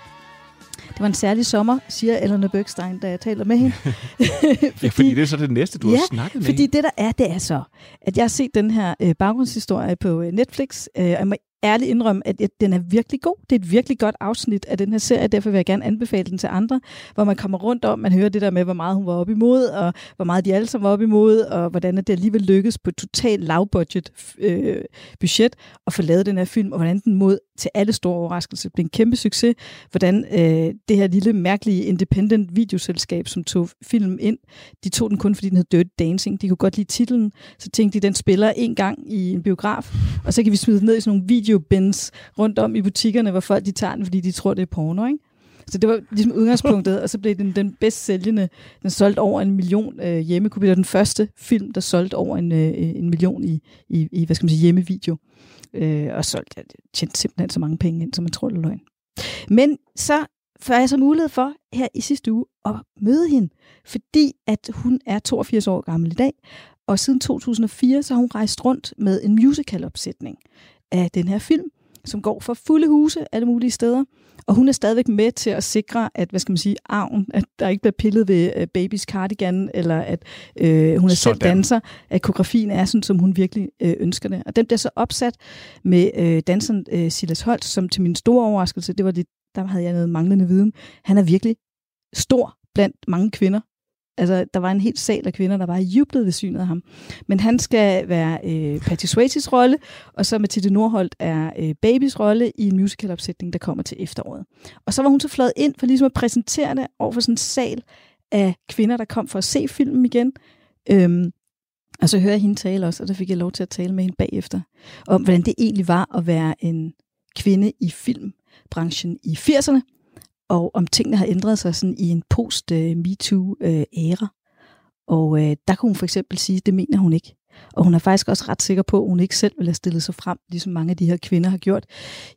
Det var en særlig sommer, siger Eleanor Bergstein, da jeg taler med hende. Ja, fordi det er så det næste, du ja, har snakket med fordi hende. det der er, det er så, at jeg har set den her øh, baggrundshistorie på øh, Netflix, øh, og jeg må ærligt indrømme, at den er virkelig god. Det er et virkelig godt afsnit af den her serie, derfor vil jeg gerne anbefale den til andre, hvor man kommer rundt om, man hører det der med, hvor meget hun var op imod, og hvor meget de alle sammen var op imod, og hvordan det alligevel lykkedes på et totalt lavbudget øh, budget at få lavet den her film, og hvordan den mod til alle store overraskelser blev en kæmpe succes, hvordan øh, det her lille mærkelige independent videoselskab, som tog filmen ind, de tog den kun, fordi den hed Dirty Dancing. De kunne godt lide titlen, så tænkte de, den spiller en gang i en biograf, og så kan vi smide den ned i sådan nogle videobins rundt om i butikkerne, hvor folk de tager den, fordi de tror, det er porno, ikke? Så det var ligesom udgangspunktet, og så blev den den bedst sælgende. Den solgte over en million øh, hjemmekopier. Det var den første film, der solgte over en, øh, en million i, i, i, hvad skal man sige, hjemmevideo. Øh, og solgte, ja, tjente simpelthen så mange penge ind, som man tror, det er løgn. Men så får jeg så mulighed for her i sidste uge at møde hende, fordi at hun er 82 år gammel i dag, og siden 2004 så har hun rejst rundt med en musical-opsætning af den her film, som går for fulde huse alle mulige steder. Og hun er stadigvæk med til at sikre, at, hvad skal man sige, arven, at der ikke bliver pillet ved uh, babys cardigan, eller at øh, hun er selv Sådan. danser, at koreografien er sådan, som hun virkelig øh, ønsker det. Og den bliver så opsat med øh, danseren øh, Silas Holt, som til min store overraskelse, det var det, der havde jeg noget manglende viden. Han er virkelig stor blandt mange kvinder. Altså, der var en helt sal af kvinder, der var jublede ved synet af ham. Men han skal være øh, Patti Swayze's rolle, og så Mathilde Nordholt er øh, Babys rolle i en musicalopsætning, der kommer til efteråret. Og så var hun så fløjet ind for ligesom at præsentere det over for sådan en sal af kvinder, der kom for at se filmen igen. Øhm, Og så hører jeg hende tale også, og der fik jeg lov til at tale med hende bagefter, om hvordan det egentlig var at være en kvinde i filmbranchen i 80'erne, og om tingene har ændret sig sådan i en post-MeToo-æra. Øh, og øh, der kunne hun for eksempel sige, at det mener hun ikke. Og hun er faktisk også ret sikker på, at hun ikke selv vil have stillet sig frem, ligesom mange af de her kvinder har gjort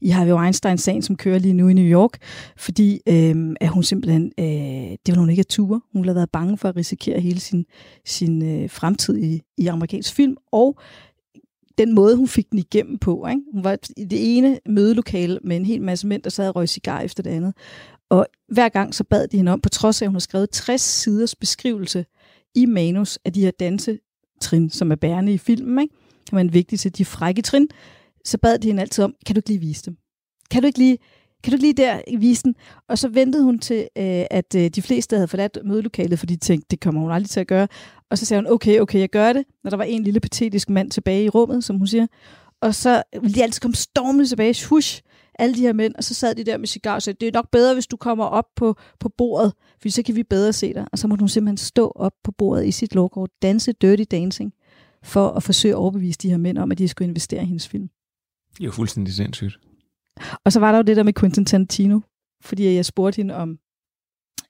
i Harvey Weinstein-sagen, som kører lige nu i New York, fordi øh, at hun simpelthen, øh, det var hun ikke have ture. Hun ville have været bange for at risikere hele sin, sin øh, fremtid i, i amerikansk film, og den måde, hun fik den igennem på. Ikke? Hun var i det ene mødelokale med en hel masse mænd, der sad og røg cigar efter det andet. Og hver gang så bad de hende om, på trods af, at hun har skrevet 60 siders beskrivelse i manus af de her dansetrin, som er bærende i filmen, ikke? som er en vigtig til de frække trin, så bad de hende altid om, kan du ikke lige vise dem? Kan du ikke lige, kan du ikke lige der vise den? Og så ventede hun til, øh, at øh, de fleste havde forladt mødelokalet, fordi de tænkte, det kommer hun aldrig til at gøre. Og så sagde hun, okay, okay, jeg gør det, når der var en lille patetisk mand tilbage i rummet, som hun siger. Og så ville de altid komme stormende tilbage, hush, alle de her mænd, og så sad de der med cigar og sagde, det er nok bedre, hvis du kommer op på, på bordet, for så kan vi bedre se dig. Og så måtte hun simpelthen stå op på bordet i sit logo, danse Dirty Dancing, for at forsøge at overbevise de her mænd om, at de skulle investere i hendes film. Det er jo fuldstændig sindssygt. Og så var der jo det der med Quentin Tarantino, fordi jeg spurgte hende om,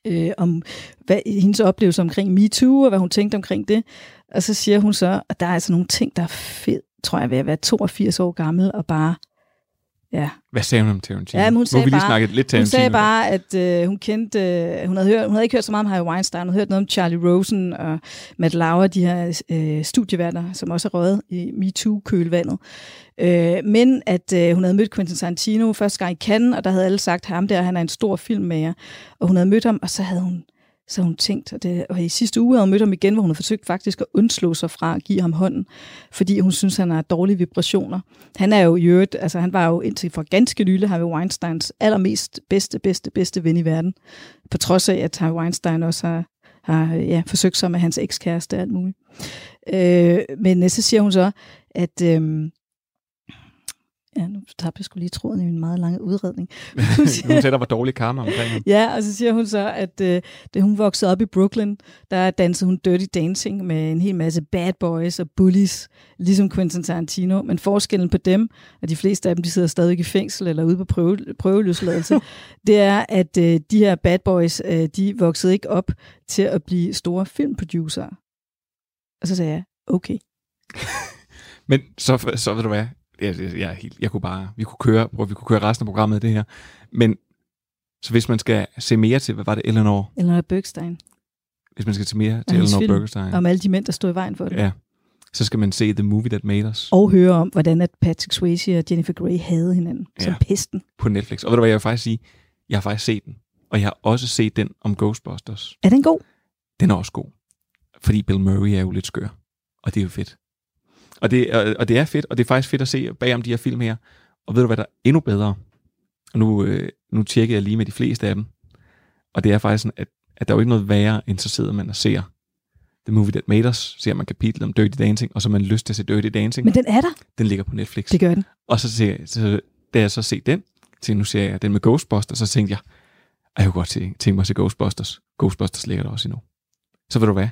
øh, om hvad, hendes oplevelse omkring MeToo, og hvad hun tænkte omkring det. Og så siger hun så, at der er altså nogle ting, der er fedt, tror jeg, ved at være 82 år gammel, og bare Ja. Hvad sagde hun om Tarantino? Ja, hun sagde nu vi lige bare, lidt hun Tarantino. sagde bare, at øh, hun kendte, øh, hun, havde hørt, hun havde ikke hørt så meget om Harvey Weinstein, hun havde hørt noget om Charlie Rosen og Matt Lauer, de her øh, studieværter, som også er røget i MeToo-kølvandet. Øh, men at øh, hun havde mødt Quentin Tarantino første gang i Cannes, og der havde alle sagt, ham der, han er en stor filmmager. Og hun havde mødt ham, og så havde hun så hun tænkt, og, det, og i sidste uge havde hun mødt ham igen, hvor hun havde forsøgt faktisk at undslå sig fra at give ham hånden, fordi hun synes, han har dårlige vibrationer. Han er jo i øvrigt, altså han var jo indtil for ganske nylig Harvey Weinsteins allermest bedste, bedste, bedste ven i verden, på trods af, at Harvey Weinstein også har, har ja, forsøgt sig med hans ekskæreste og alt muligt. Øh, men øh, så siger hun så, at... Øh, Ja, nu tabte jeg skulle lige tråden i min meget lange udredning. Hun sagde, der var dårlig karma omkring ham. Ja, og så siger hun så, at øh, da hun voksede op i Brooklyn, der dansede hun Dirty Dancing med en hel masse bad boys og bullies, ligesom Quentin Tarantino. Men forskellen på dem, og de fleste af dem, de sidder stadig i fængsel eller ude på prøve, prøveløsladelse, det er, at øh, de her bad boys, øh, de voksede ikke op til at blive store filmproducer. Og så sagde jeg, okay. Men så, så ved du hvad, jeg, jeg, jeg, jeg kunne bare, vi kunne køre, hvor vi kunne køre resten af programmet det her. Men så hvis man skal se mere til, hvad var det, Eleanor? Eleanor Bergstein. Hvis man skal se mere til Eleanor Bergstein. Om alle de mænd, der stod i vejen for det. Ja, så skal man se The Movie That Made Us Og høre om, hvordan at Patrick Swayze og Jennifer Grey havde hinanden ja. som pesten. på Netflix. Og ved du hvad, jeg vil faktisk sige, jeg har faktisk set den. Og jeg har også set den om Ghostbusters. Er den god? Den er også god. Fordi Bill Murray er jo lidt skør. Og det er jo fedt. Og det, og, og det er fedt, og det er faktisk fedt at se bagom de her film her. Og ved du hvad, der er endnu bedre? Og nu, øh, nu tjekkede jeg lige med de fleste af dem. Og det er faktisk sådan, at, at der er jo ikke noget værre, end så sidder man og ser The Movie That Made Us, ser man kapitlet om Dirty Dancing, og så man lyst til at se Dirty Dancing. Men den er der. Den ligger på Netflix. Det gør den. Og så, ser, så da jeg så set den, til nu ser jeg den med Ghostbusters, så tænkte jeg, "Ej, jeg kunne godt tænke mig at se Ghostbusters. Ghostbusters ligger der også endnu. Så ved du hvad?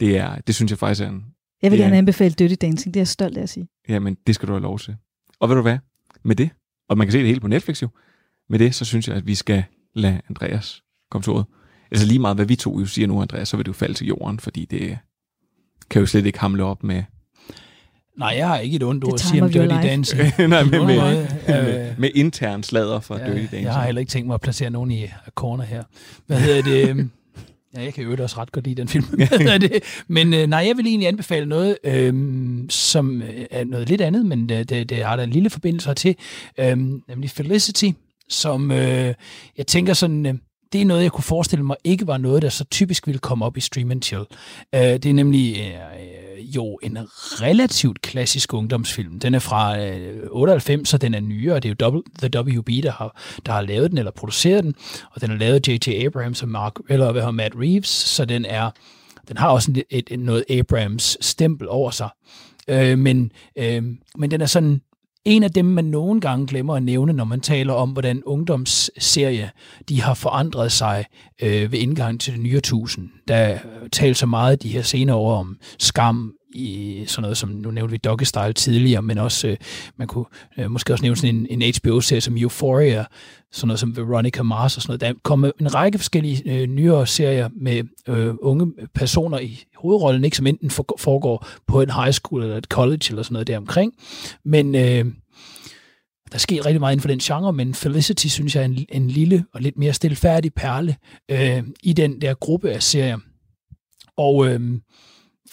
Det, er, det synes jeg faktisk er en... Jeg vil er gerne anbefale Dirty Dancing. Det er jeg stolt af at sige. Jamen, det skal du have lov til. Og ved du hvad? Med det, og man kan se det hele på Netflix jo, med det, så synes jeg, at vi skal lade Andreas komme til råd. Altså lige meget, hvad vi to jo siger nu, Andreas, så vil det jo falde til jorden, fordi det kan jo slet ikke hamle op med... Nej, jeg har ikke et ondt ord at sige om Dirty life. Dancing. Nej, med, På med, måde. med, Øh, med intern sladder for Ja, Dirty Dancing. Jeg har heller ikke tænkt mig at placere nogen i corner her. Hvad hedder det? Ja, jeg kan jo også ret godt lide den film. Men øh, nej, jeg vil egentlig anbefale noget, øhm, øh, som er noget lidt andet, men det, det, det har der en lille forbindelse til, øh, nemlig Felicity, som øh, jeg tænker sådan... Øh, det er noget, jeg kunne forestille mig ikke var noget, der så typisk ville komme op i Stream and Chill. Øh, det er nemlig øh, øh jo en relativt klassisk ungdomsfilm. Den er fra øh, 98, så den er nyere, og det er jo The WB, der har, der har lavet den, eller produceret den, og den er lavet af J.J. Abrams og Mark, eller hvad Matt Reeves, så den er den har også et, et noget Abrams stempel over sig. Øh, men, øh, men den er sådan en af dem, man nogle gange glemmer at nævne, når man taler om, hvordan ungdomsserie de har forandret sig øh, ved indgangen til det nye tusind. Der tales så meget de her senere år om skam i sådan noget som, nu nævnte vi Doggy Style tidligere, men også, øh, man kunne øh, måske også nævne sådan en, en HBO-serie som Euphoria, sådan noget som Veronica Mars og sådan noget. Der kom en række forskellige øh, nyere serier med øh, unge personer i hovedrollen, ikke som enten foregår på en high school eller et college eller sådan noget deromkring, men øh, der sker rigtig meget inden for den genre, men Felicity synes jeg er en, en lille og lidt mere stilfærdig perle øh, i den der gruppe af serier. Og øh,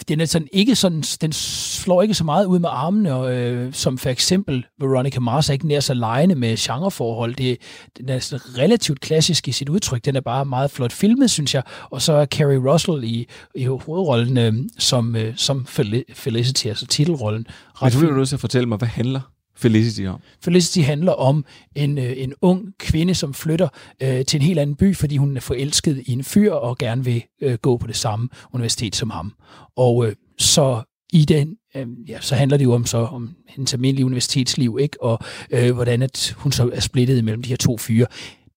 den er sådan ikke sådan, den slår ikke så meget ud med armene, og, øh, som for eksempel Veronica Mars er ikke nær så lejende med genreforhold. Det, den er sådan relativt klassisk i sit udtryk. Den er bare meget flot filmet, synes jeg. Og så er Carrie Russell i, i hovedrollen øh, som, øh, som Felicity, altså titelrollen. Men du bliver nødt til at fortælle mig, hvad handler Felicity om? Felicity handler om en, øh, en ung kvinde, som flytter øh, til en helt anden by, fordi hun er forelsket i en fyr og gerne vil øh, gå på det samme universitet som ham. Og øh, så i den, øh, ja, så handler det jo om så om hendes almindelige universitetsliv, ikke? og øh, hvordan at hun så er splittet mellem de her to fyre.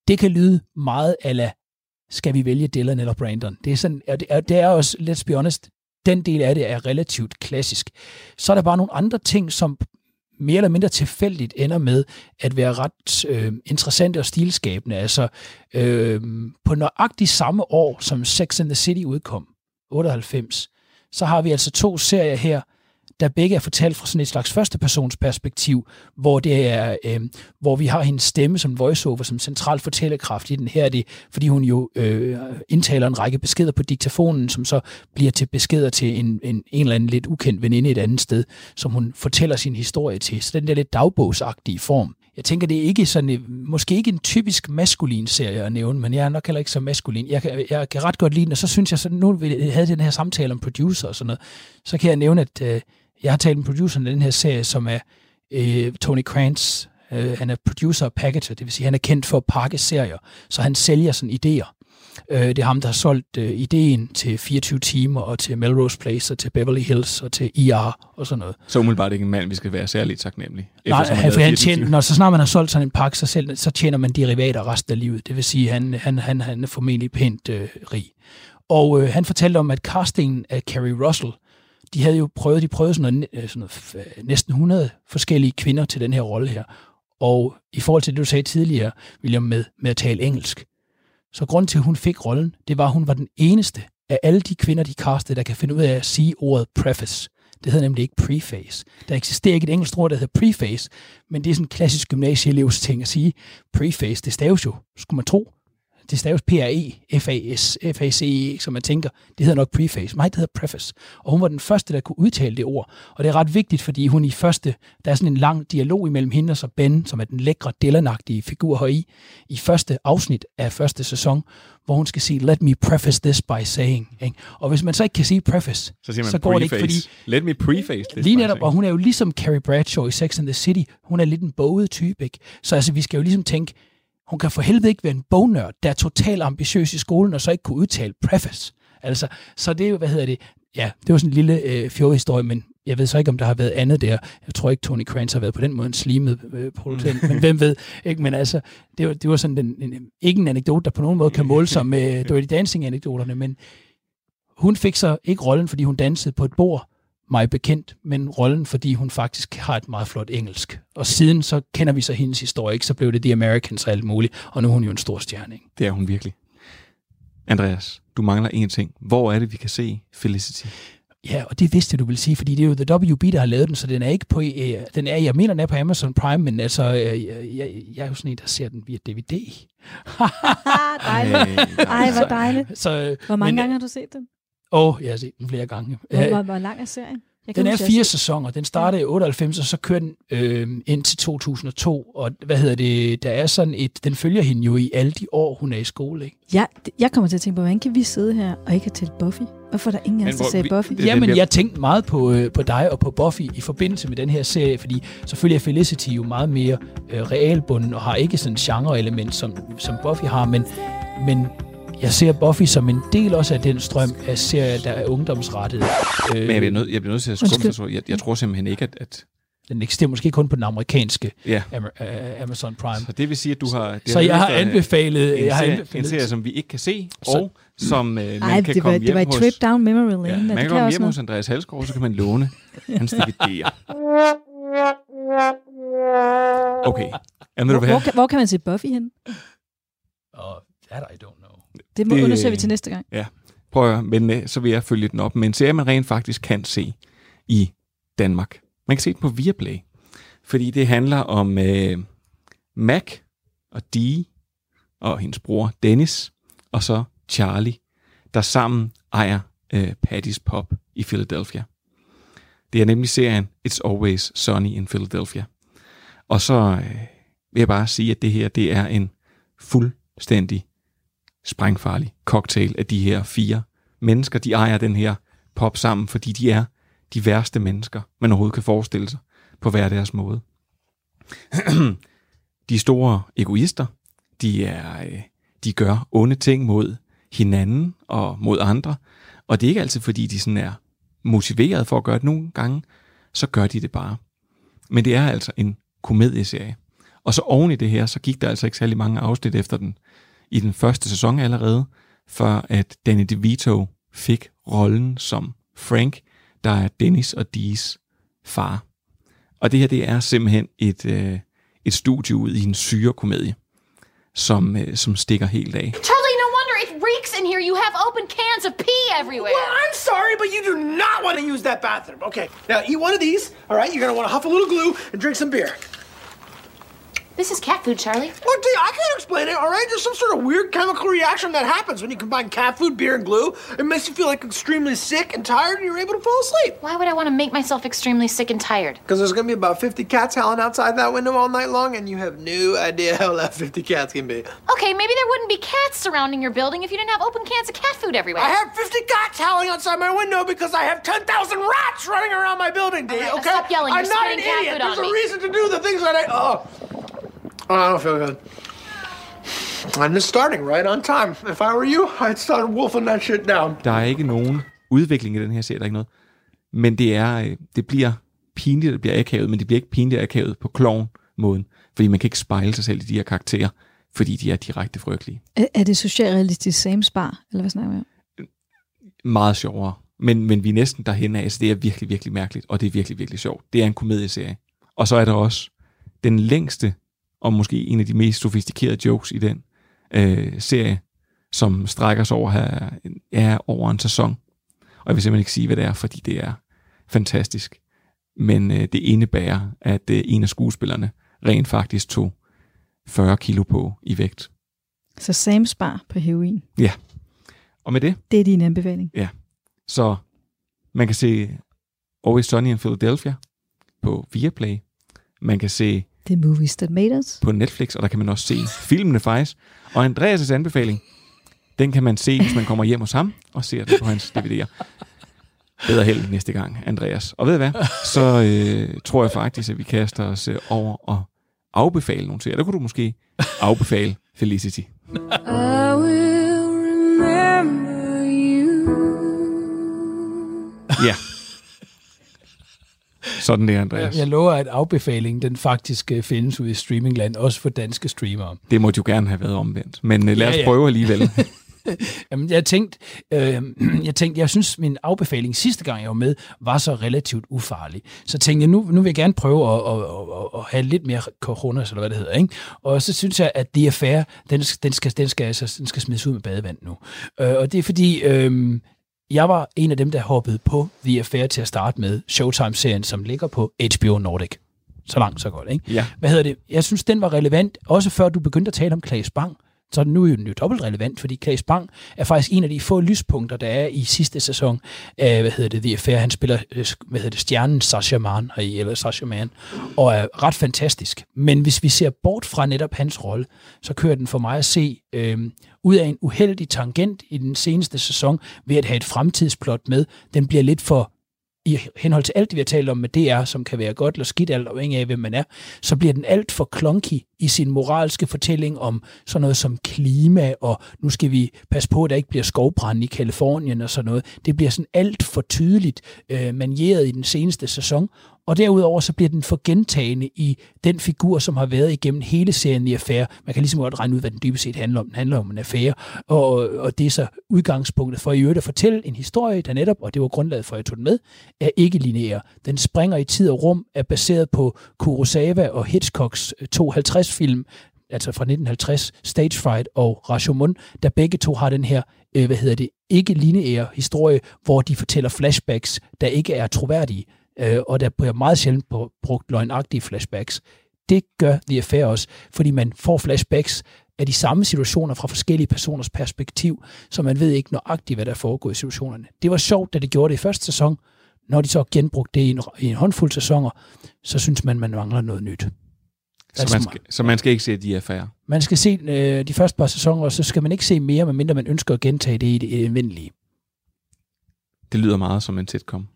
Det kan lyde meget ala, skal vi vælge Dylan eller Brandon? Det er, sådan, og det er, det er også, let's be honest, den del af det er relativt klassisk. Så er der bare nogle andre ting, som mere eller mindre tilfældigt ender med at være ret øh, interessante og stilskabende. Altså øh, på nøjagtigt samme år, som Sex and the City udkom, 98, så har vi altså to serier her, der begge er fortalt fra sådan et slags førstepersons perspektiv, hvor det er, øh, hvor vi har hendes stemme som voiceover, som central fortællekraft i den. Her det, fordi hun jo øh, indtaler en række beskeder på diktafonen, som så bliver til beskeder til en, en, en eller anden lidt ukendt veninde et andet sted, som hun fortæller sin historie til. Så den der lidt dagbogsagtige form. Jeg tænker, det er ikke sådan, øh, måske ikke en typisk maskulin serie at nævne, men jeg er nok heller ikke så maskulin. Jeg kan, jeg kan ret godt lide den, og så synes jeg, så nu vi havde den her samtale om producer og sådan noget, så kan jeg nævne, at øh, jeg har talt med produceren af den her serie, som er øh, Tony Krantz. Øh, han er producer og packager, det vil sige, han er kendt for at pakke serier, så han sælger sådan idéer. Øh, det er ham, der har solgt øh, ideen til 24 timer, og til Melrose Place, og til Beverly Hills, og til ER, og sådan noget. Så umiddelbart ikke en mand, vi skal være særligt taknemmelige. Nej, han, for han tjener, når så snart man har solgt sådan en pakke, så, selv, så tjener man derivater resten af livet. Det vil sige, han, han, han, han er formentlig pænt øh, rig. Og øh, han fortalte om, at castingen af Carrie Russell, de havde jo prøvet, de prøvede sådan, noget, øh, sådan noget, øh, næsten 100 forskellige kvinder til den her rolle her. Og i forhold til det, du sagde tidligere, William, med, med at tale engelsk, så grund til, at hun fik rollen, det var, at hun var den eneste af alle de kvinder, de castede, der kan finde ud af at sige ordet preface. Det hedder nemlig ikke preface. Der eksisterer ikke et engelsk ord, der hedder preface, men det er sådan en klassisk gymnasieelevs ting at sige. Preface, det staves jo, skulle man tro, det staves P-R-E-F-A-S, F-A-C-E, som man tænker, det hedder nok preface. Nej, det hedder preface. Og hun var den første, der kunne udtale det ord. Og det er ret vigtigt, fordi hun i første, der er sådan en lang dialog imellem hende og så Ben, som er den lækre, dillanagtige figur her i, i første afsnit af første sæson, hvor hun skal sige, let me preface this by saying. Ikke? Og hvis man så ikke kan sige preface, så, siger man så går preface. det ikke, fordi... Let me preface this Lige netop, og hun er jo ligesom Carrie Bradshaw i Sex and the City. Hun er lidt en boget type, ikke? Så altså, vi skal jo ligesom tænke, hun kan for helvede ikke være en bognørd, der er totalt ambitiøs i skolen, og så ikke kunne udtale preface. Altså, så det er jo, hvad hedder det, ja, det var sådan en lille øh, fjordhistorie, men jeg ved så ikke, om der har været andet der. Jeg tror ikke, Tony Krantz har været på den måde en slimet øh, producent, men hvem ved. Ikke? Men altså, det var, det var sådan den, en, ikke en anekdote, der på nogen måde kan måle sig med Dirty Dancing-anekdoterne, men hun fik så ikke rollen, fordi hun dansede på et bord, mig bekendt, men rollen, fordi hun faktisk har et meget flot engelsk. Og siden så kender vi så hendes historie, ikke? så blev det The Americans og alt muligt, og nu er hun jo en stor stjerne. Ikke? Det er hun virkelig. Andreas, du mangler en ting. Hvor er det, vi kan se Felicity? Ja, og det vidste du vil sige, fordi det er jo The WB, der har lavet den, så den er ikke på, øh, den er, jeg mener, den er på Amazon Prime, men altså, øh, jeg, jeg er jo sådan en, der ser den via DVD. dejligt. Ej, hvor dejligt. Så, Hvor mange men, gange har du set den? Åh, oh, jeg har set den flere gange. Hvor, hvor, hvor lang er serien? Jeg Den er fire set- sæsoner. Den startede i 98, og så kører den øh, ind til 2002. Og hvad hedder det? Der er sådan et... Den følger hende jo i alle de år, hun er i skole, ikke? Ja, jeg kommer til at tænke på, hvordan kan vi sidde her og ikke have talt Buffy? Hvorfor er der ingen af os, der sagde Buffy? Jamen, jeg tænkte meget på, øh, på dig og på Buffy i forbindelse med den her serie, fordi selvfølgelig er Felicity jo meget mere øh, realbunden og har ikke sådan en genre-element, som, som Buffy har, men, men jeg ser Buffy som en del også af den strøm af serier, der er ungdomsrettet. Øh, Men jeg bliver nødt, jeg bliver nødt til at skumme sig. Jeg, jeg tror simpelthen ikke, at, at Den eksisterer måske kun på den amerikanske Ja. Am- øh, Amazon Prime. Så det vil sige, at du har... Det Så jeg har vist, øh, anbefalet- En, jeg har serie, anbefalet- en serie, som vi ikke kan se, Så- og som øh, man Ej, kan det var, komme det var hjem et hos... trip down memory lane. Ja, man kan kan komme hjem hos noget. Andreas Halsgaard, så kan man låne hans DVD'er. Okay. Hvor, hvor, kan, hvor kan man se Buffy hen? Og that I don't. Det må Det- undersøge vi til næste gang. Ja, prøv at, høre, men øh, så vil jeg følge den op med en serie, man rent faktisk kan se i Danmark. Man kan se den på Viaplay, fordi det handler om øh, Mac og Dee og hendes bror Dennis, og så Charlie, der sammen ejer øh, Patty's Pop i Philadelphia. Det er nemlig serien It's Always Sunny in Philadelphia. Og så øh, vil jeg bare sige, at det her det er en fuldstændig sprængfarlig cocktail af de her fire mennesker. De ejer den her pop sammen, fordi de er de værste mennesker, man overhovedet kan forestille sig på hver deres måde. de store egoister. De, er, øh, de gør onde ting mod hinanden og mod andre. Og det er ikke altid, fordi de sådan er motiveret for at gøre det. Nogle gange, så gør de det bare. Men det er altså en komedieserie. Og så oven i det her, så gik der altså ikke særlig mange afsnit efter den i den første sæson allerede, for at Danny DeVito fik rollen som Frank, der er Dennis og Dees far. Og det her, det er simpelthen et, øh, et studie ud i en syrekomedie, som, øh, som stikker helt af. Charlie, no wonder it reeks in here. You have open cans of pee everywhere. Well, I'm sorry, but you do not want to use that bathroom. Okay, now eat one of these, all right? You're going to want to huff a little glue and drink some beer. This is cat food, Charlie. Well, gee, I can't explain it, all right? There's some sort of weird chemical reaction that happens when you combine cat food, beer, and glue. It makes you feel like extremely sick and tired, and you're able to fall asleep. Why would I want to make myself extremely sick and tired? Because there's going to be about 50 cats howling outside that window all night long, and you have no idea how loud 50 cats can be. Okay, maybe there wouldn't be cats surrounding your building if you didn't have open cans of cat food everywhere. I have 50 cats howling outside my window because I have 10,000 rats running around my building, All right, okay? stop yelling. I'm You're not an cat idiot. food There's a me. reason to do the things that I... Oh. Oh, I don't feel good. I'm just starting right on time. If I were you, I'd start wolfing that shit down. Der er ikke nogen udvikling i den her serie, der er ikke noget. Men det er, øh, det bliver pinligt, det bliver akavet, men det bliver ikke pinligt akavet på klovn-måden. Fordi man kan ikke spejle sig selv i de her karakterer, fordi de er direkte frygtelige. Er, er det socialrealistisk Sam's Bar, eller hvad snakker vi om? Meget sjovere. Men, men vi er næsten derhen af, så det er virkelig, virkelig mærkeligt, og det er virkelig, virkelig sjovt. Det er en komedieserie. Og så er der også den længste, og måske en af de mest sofistikerede jokes i den øh, serie, som strækker sig over, her, ja, over en sæson. Og jeg vil simpelthen ikke sige, hvad det er, fordi det er fantastisk. Men øh, det indebærer, at øh, en af skuespillerne rent faktisk tog 40 kilo på i vægt. Så Sam's Bar på heroin. Ja. Og med det, Det er din anbefaling. Ja. Så man kan se Always Sunny in Philadelphia på Viaplay. Man kan se The Movies That Made Us. på Netflix, og der kan man også se filmene faktisk. Og Andreas' anbefaling, den kan man se, hvis man kommer hjem hos ham og ser den på hans DVD'er. Bedre held næste gang, Andreas. Og ved hvad? Så øh, tror jeg faktisk, at vi kaster os øh, over og afbefale nogle serier. Der kunne du måske afbefale Felicity. I will remember you. Ja. Sådan det, Andreas. Jeg, lover, at afbefalingen den faktisk øh, findes ude i streamingland, også for danske streamere. Det måtte jo gerne have været omvendt. Men øh, lad os Ja, ja. prøve alligevel. Jamen, jeg tænkte, øh, jeg tænkte, jeg synes, min afbefaling sidste gang, jeg var med, var så relativt ufarlig. Så tænkte jeg, nu, nu vil jeg gerne prøve at, at, at, at have lidt mere coronas, eller hvad det hedder. Ikke? Og så synes jeg, at det er fair, den, den, skal, den, skal, altså, den skal smides ud med badevand nu. Øh, og det er fordi, øh, jeg var en af dem, der hoppede på The Affair til at starte med, Showtime-serien, som ligger på HBO Nordic. Så langt, så godt, ikke? Ja. Hvad hedder det? Jeg synes, den var relevant, også før du begyndte at tale om Klaas Bang. Så nu er den jo dobbelt relevant, fordi Claes Bang er faktisk en af de få lyspunkter, der er i sidste sæson af, hvad hedder det, The Affair. Han spiller, øh, hvad hedder det, stjernen Sasha Man eller Sasha Man, og er ret fantastisk. Men hvis vi ser bort fra netop hans rolle, så kører den for mig at se øh, ud af en uheldig tangent i den seneste sæson, ved at have et fremtidsplot med. Den bliver lidt for i henhold til alt det, vi har talt om med DR, som kan være godt eller skidt, alt afhængig af, hvem man er, så bliver den alt for klonky i sin moralske fortælling om sådan noget som klima, og nu skal vi passe på, at der ikke bliver skovbrand i Kalifornien og sådan noget. Det bliver sådan alt for tydeligt øh, manieret i den seneste sæson, og derudover så bliver den for gentagende i den figur, som har været igennem hele serien i affære. Man kan ligesom godt regne ud, hvad den dybest set handler om. Den handler om en affære, og, og det er så udgangspunktet for i øvrigt at fortælle en historie, der netop, og det var grundlaget for, at jeg tog den med, er ikke lineær. Den springer i tid og rum, er baseret på Kurosawa og Hitchcocks øh, 52-film, altså fra 1950, Stage Fright og Rashomon, der begge to har den her, øh, hvad hedder det, ikke lineære historie, hvor de fortæller flashbacks, der ikke er troværdige, øh, og der bliver meget sjældent brugt løgnagtige flashbacks. Det gør The Affair også, fordi man får flashbacks af de samme situationer fra forskellige personers perspektiv, så man ved ikke nøjagtigt, hvad der foregår i situationerne. Det var sjovt, da de gjorde det i første sæson. Når de så genbrugte det i en, i en håndfuld sæsoner, så synes man, man mangler noget nyt. Så man, skal, så man skal ikke se de affærer? Man skal se øh, de første par sæsoner, og så skal man ikke se mere, medmindre man ønsker at gentage det i det evindelige. Det lyder meget som en sitcom,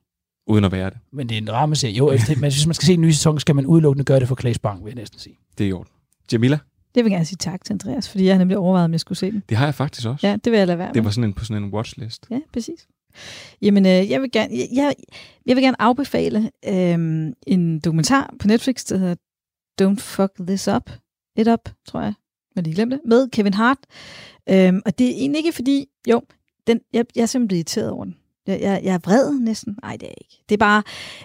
uden at være det. Men det er en dramaserie. Jo, efter, men hvis man skal se en ny sæson, skal man udelukkende gøre det for Klaas Bang, vil jeg næsten sige. Det er i orden. Jamila? Det vil jeg gerne sige tak til Andreas, fordi jeg har nemlig overvejet, om jeg skulle se den. Det har jeg faktisk også. Ja, det vil jeg lade være Det var sådan en, på sådan en watchlist. Ja, præcis. Jamen, øh, jeg, vil gerne, jeg, jeg, jeg vil gerne afbefale øh, en dokumentar på Netflix, der hedder Don't Fuck This Up. It Up, tror jeg. Jeg lige glemte. Med Kevin Hart. Øhm, og det er egentlig ikke fordi, jo, den, jeg, jeg er simpelthen blevet irriteret over den. Jeg, jeg, jeg er vred næsten. Nej, det er ikke. Det er bare,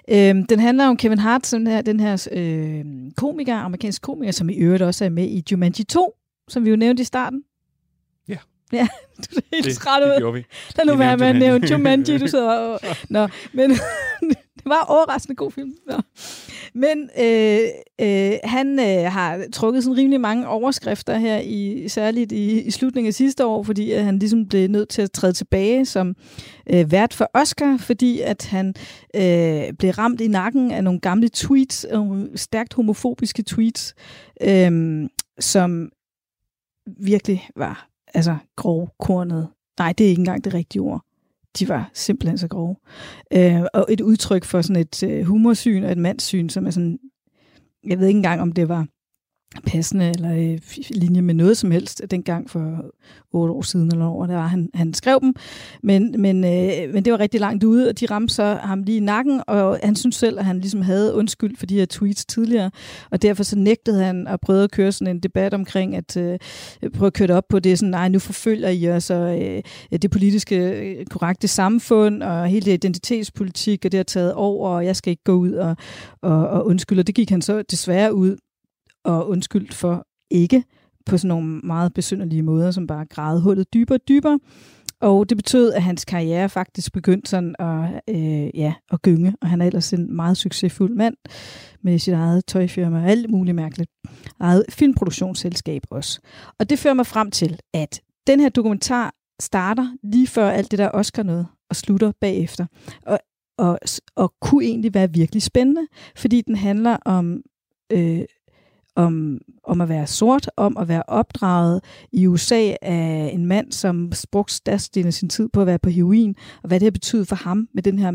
øhm, den handler om Kevin Hart, som her, den her øh, komiker, amerikansk komiker, som i øvrigt også er med i Jumanji 2, som vi jo nævnte i starten. Ja. Ja, du er helt Det- træt det ud. gjorde vi. Lad nu være med at nævne. Jumanji, du sidder og... Nå, men det var overraskende god film. Nå. Men øh, øh, han øh, har trukket sådan rimelig mange overskrifter her, i, særligt i, i slutningen af sidste år, fordi at han ligesom blev nødt til at træde tilbage som øh, vært for Oscar, fordi at han øh, blev ramt i nakken af nogle gamle tweets, nogle stærkt homofobiske tweets, øh, som virkelig var altså grovkornet. Nej, det er ikke engang det rigtige ord. De var simpelthen så grove. Øh, og et udtryk for sådan et øh, humorsyn og et mandssyn, som er sådan, jeg ved ikke engang, om det var passende eller øh, linje med noget som helst dengang for otte år siden eller over, der var han, han skrev dem, men, men, øh, men det var rigtig langt ude, og de ramte så ham lige i nakken, og han synes selv, at han ligesom havde undskyld for de her tweets tidligere, og derfor så nægtede han at prøve at køre sådan en debat omkring, at øh, prøve at køre det op på det, sådan, nej, nu forfølger I os, og øh, det politiske øh, korrekte samfund, og hele det identitetspolitik, og det har taget over, og jeg skal ikke gå ud og, og, og undskylde, og det gik han så desværre ud og undskyldt for ikke på sådan nogle meget besynderlige måder, som bare græde hullet dybere og dybere. Og det betød, at hans karriere faktisk begyndte sådan at, øh, ja, at gynge, og han er ellers en meget succesfuld mand med sit eget tøjfirma og alt muligt mærkeligt. Eget filmproduktionsselskab også. Og det fører mig frem til, at den her dokumentar starter lige før alt det der Oscar noget, og slutter bagefter. Og, og, og kunne egentlig være virkelig spændende, fordi den handler om øh, om, om at være sort, om at være opdraget. I USA af en mand, som brugte størstedelen af sin tid på at være på heroin, og hvad det har betydet for ham med den her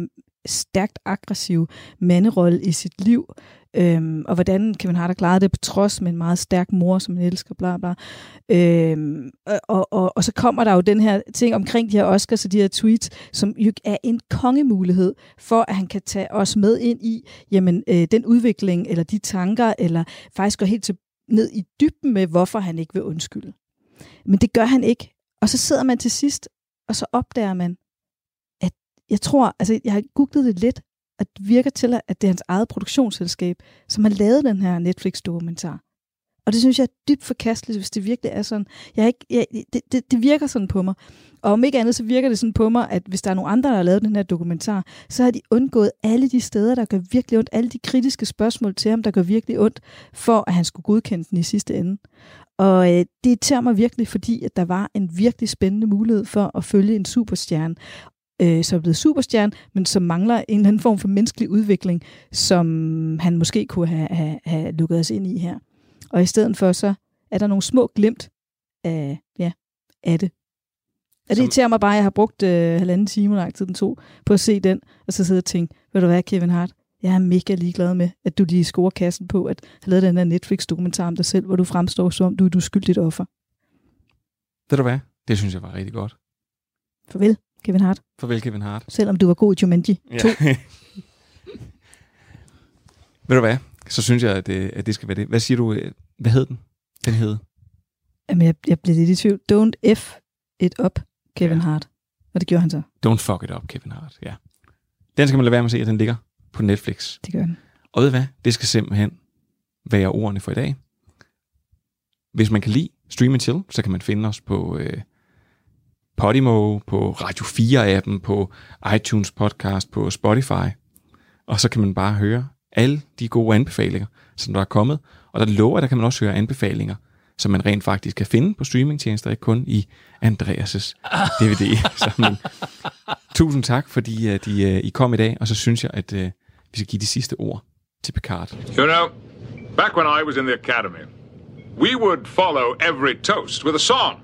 stærkt aggressiv manderolle i sit liv, øhm, og hvordan Kevin Hart har klaret det på trods med en meget stærk mor, som han elsker, bla bla. Øhm, og, og, og så kommer der jo den her ting omkring de her Oscars og de her tweets, som jo er en kongemulighed for, at han kan tage os med ind i jamen, øh, den udvikling, eller de tanker, eller faktisk gå helt til, ned i dybden med, hvorfor han ikke vil undskylde. Men det gør han ikke. Og så sidder man til sidst, og så opdager man, jeg tror, altså jeg har googlet det lidt, at det virker til, at det er hans eget produktionsselskab, som har lavet den her Netflix-dokumentar. Og det synes jeg er dybt forkasteligt, hvis det virkelig er sådan. Jeg er ikke, jeg, det, det, det virker sådan på mig. Og om ikke andet, så virker det sådan på mig, at hvis der er nogen andre, der har lavet den her dokumentar, så har de undgået alle de steder, der gør virkelig ondt, alle de kritiske spørgsmål til ham, der gør virkelig ondt, for at han skulle godkende den i sidste ende. Og øh, det irriterer mig virkelig, fordi at der var en virkelig spændende mulighed for at følge en superstjerne, øh, som er blevet superstjerne, men som mangler en eller anden form for menneskelig udvikling, som han måske kunne have, have, have lukket os ind i her. Og i stedet for så er der nogle små glimt af, ja, af det. Og det irriterer mig bare, at jeg har brugt øh, halvanden time, lang tid den tog, på at se den, og så sidde og tænke, ved du hvad, Kevin Hart, jeg er mega ligeglad med, at du lige scorer kassen på, at have lavet den her Netflix-dokumentar om dig selv, hvor du fremstår som om, du er et uskyldigt offer. Ved du hvad? Det synes jeg var rigtig godt. Farvel, Kevin Hart. Farvel, Kevin Hart. Selvom du var god i Jumanji 2. Ved du hvad? Så synes jeg, at det, at det skal være det. Hvad siger du? øh, Hvad hed den? Den hed? Jamen, jeg, jeg blev lidt i tvivl. Don't F it up, Kevin ja. Hart. Og det gjorde han så. Don't fuck it up, Kevin Hart. Ja. Den skal man lade være med at se, at den ligger på Netflix. Det gør den. Og ved hvad? Det skal simpelthen være ordene for i dag. Hvis man kan lide Stream Chill, så kan man finde os på øh, Podimo, på Radio 4-appen, på iTunes podcast, på Spotify. Og så kan man bare høre alle de gode anbefalinger, som der er kommet. Og der lover, at der kan man også høre anbefalinger, som man rent faktisk kan finde på streamingtjenester, ikke kun i Andreas' DVD. Så, men, tusind tak, fordi at I, uh, I kom i dag, og så synes jeg, at uh, vi skal give de sidste ord til Picard. You know, back when I was in the academy, we would follow every toast with a song.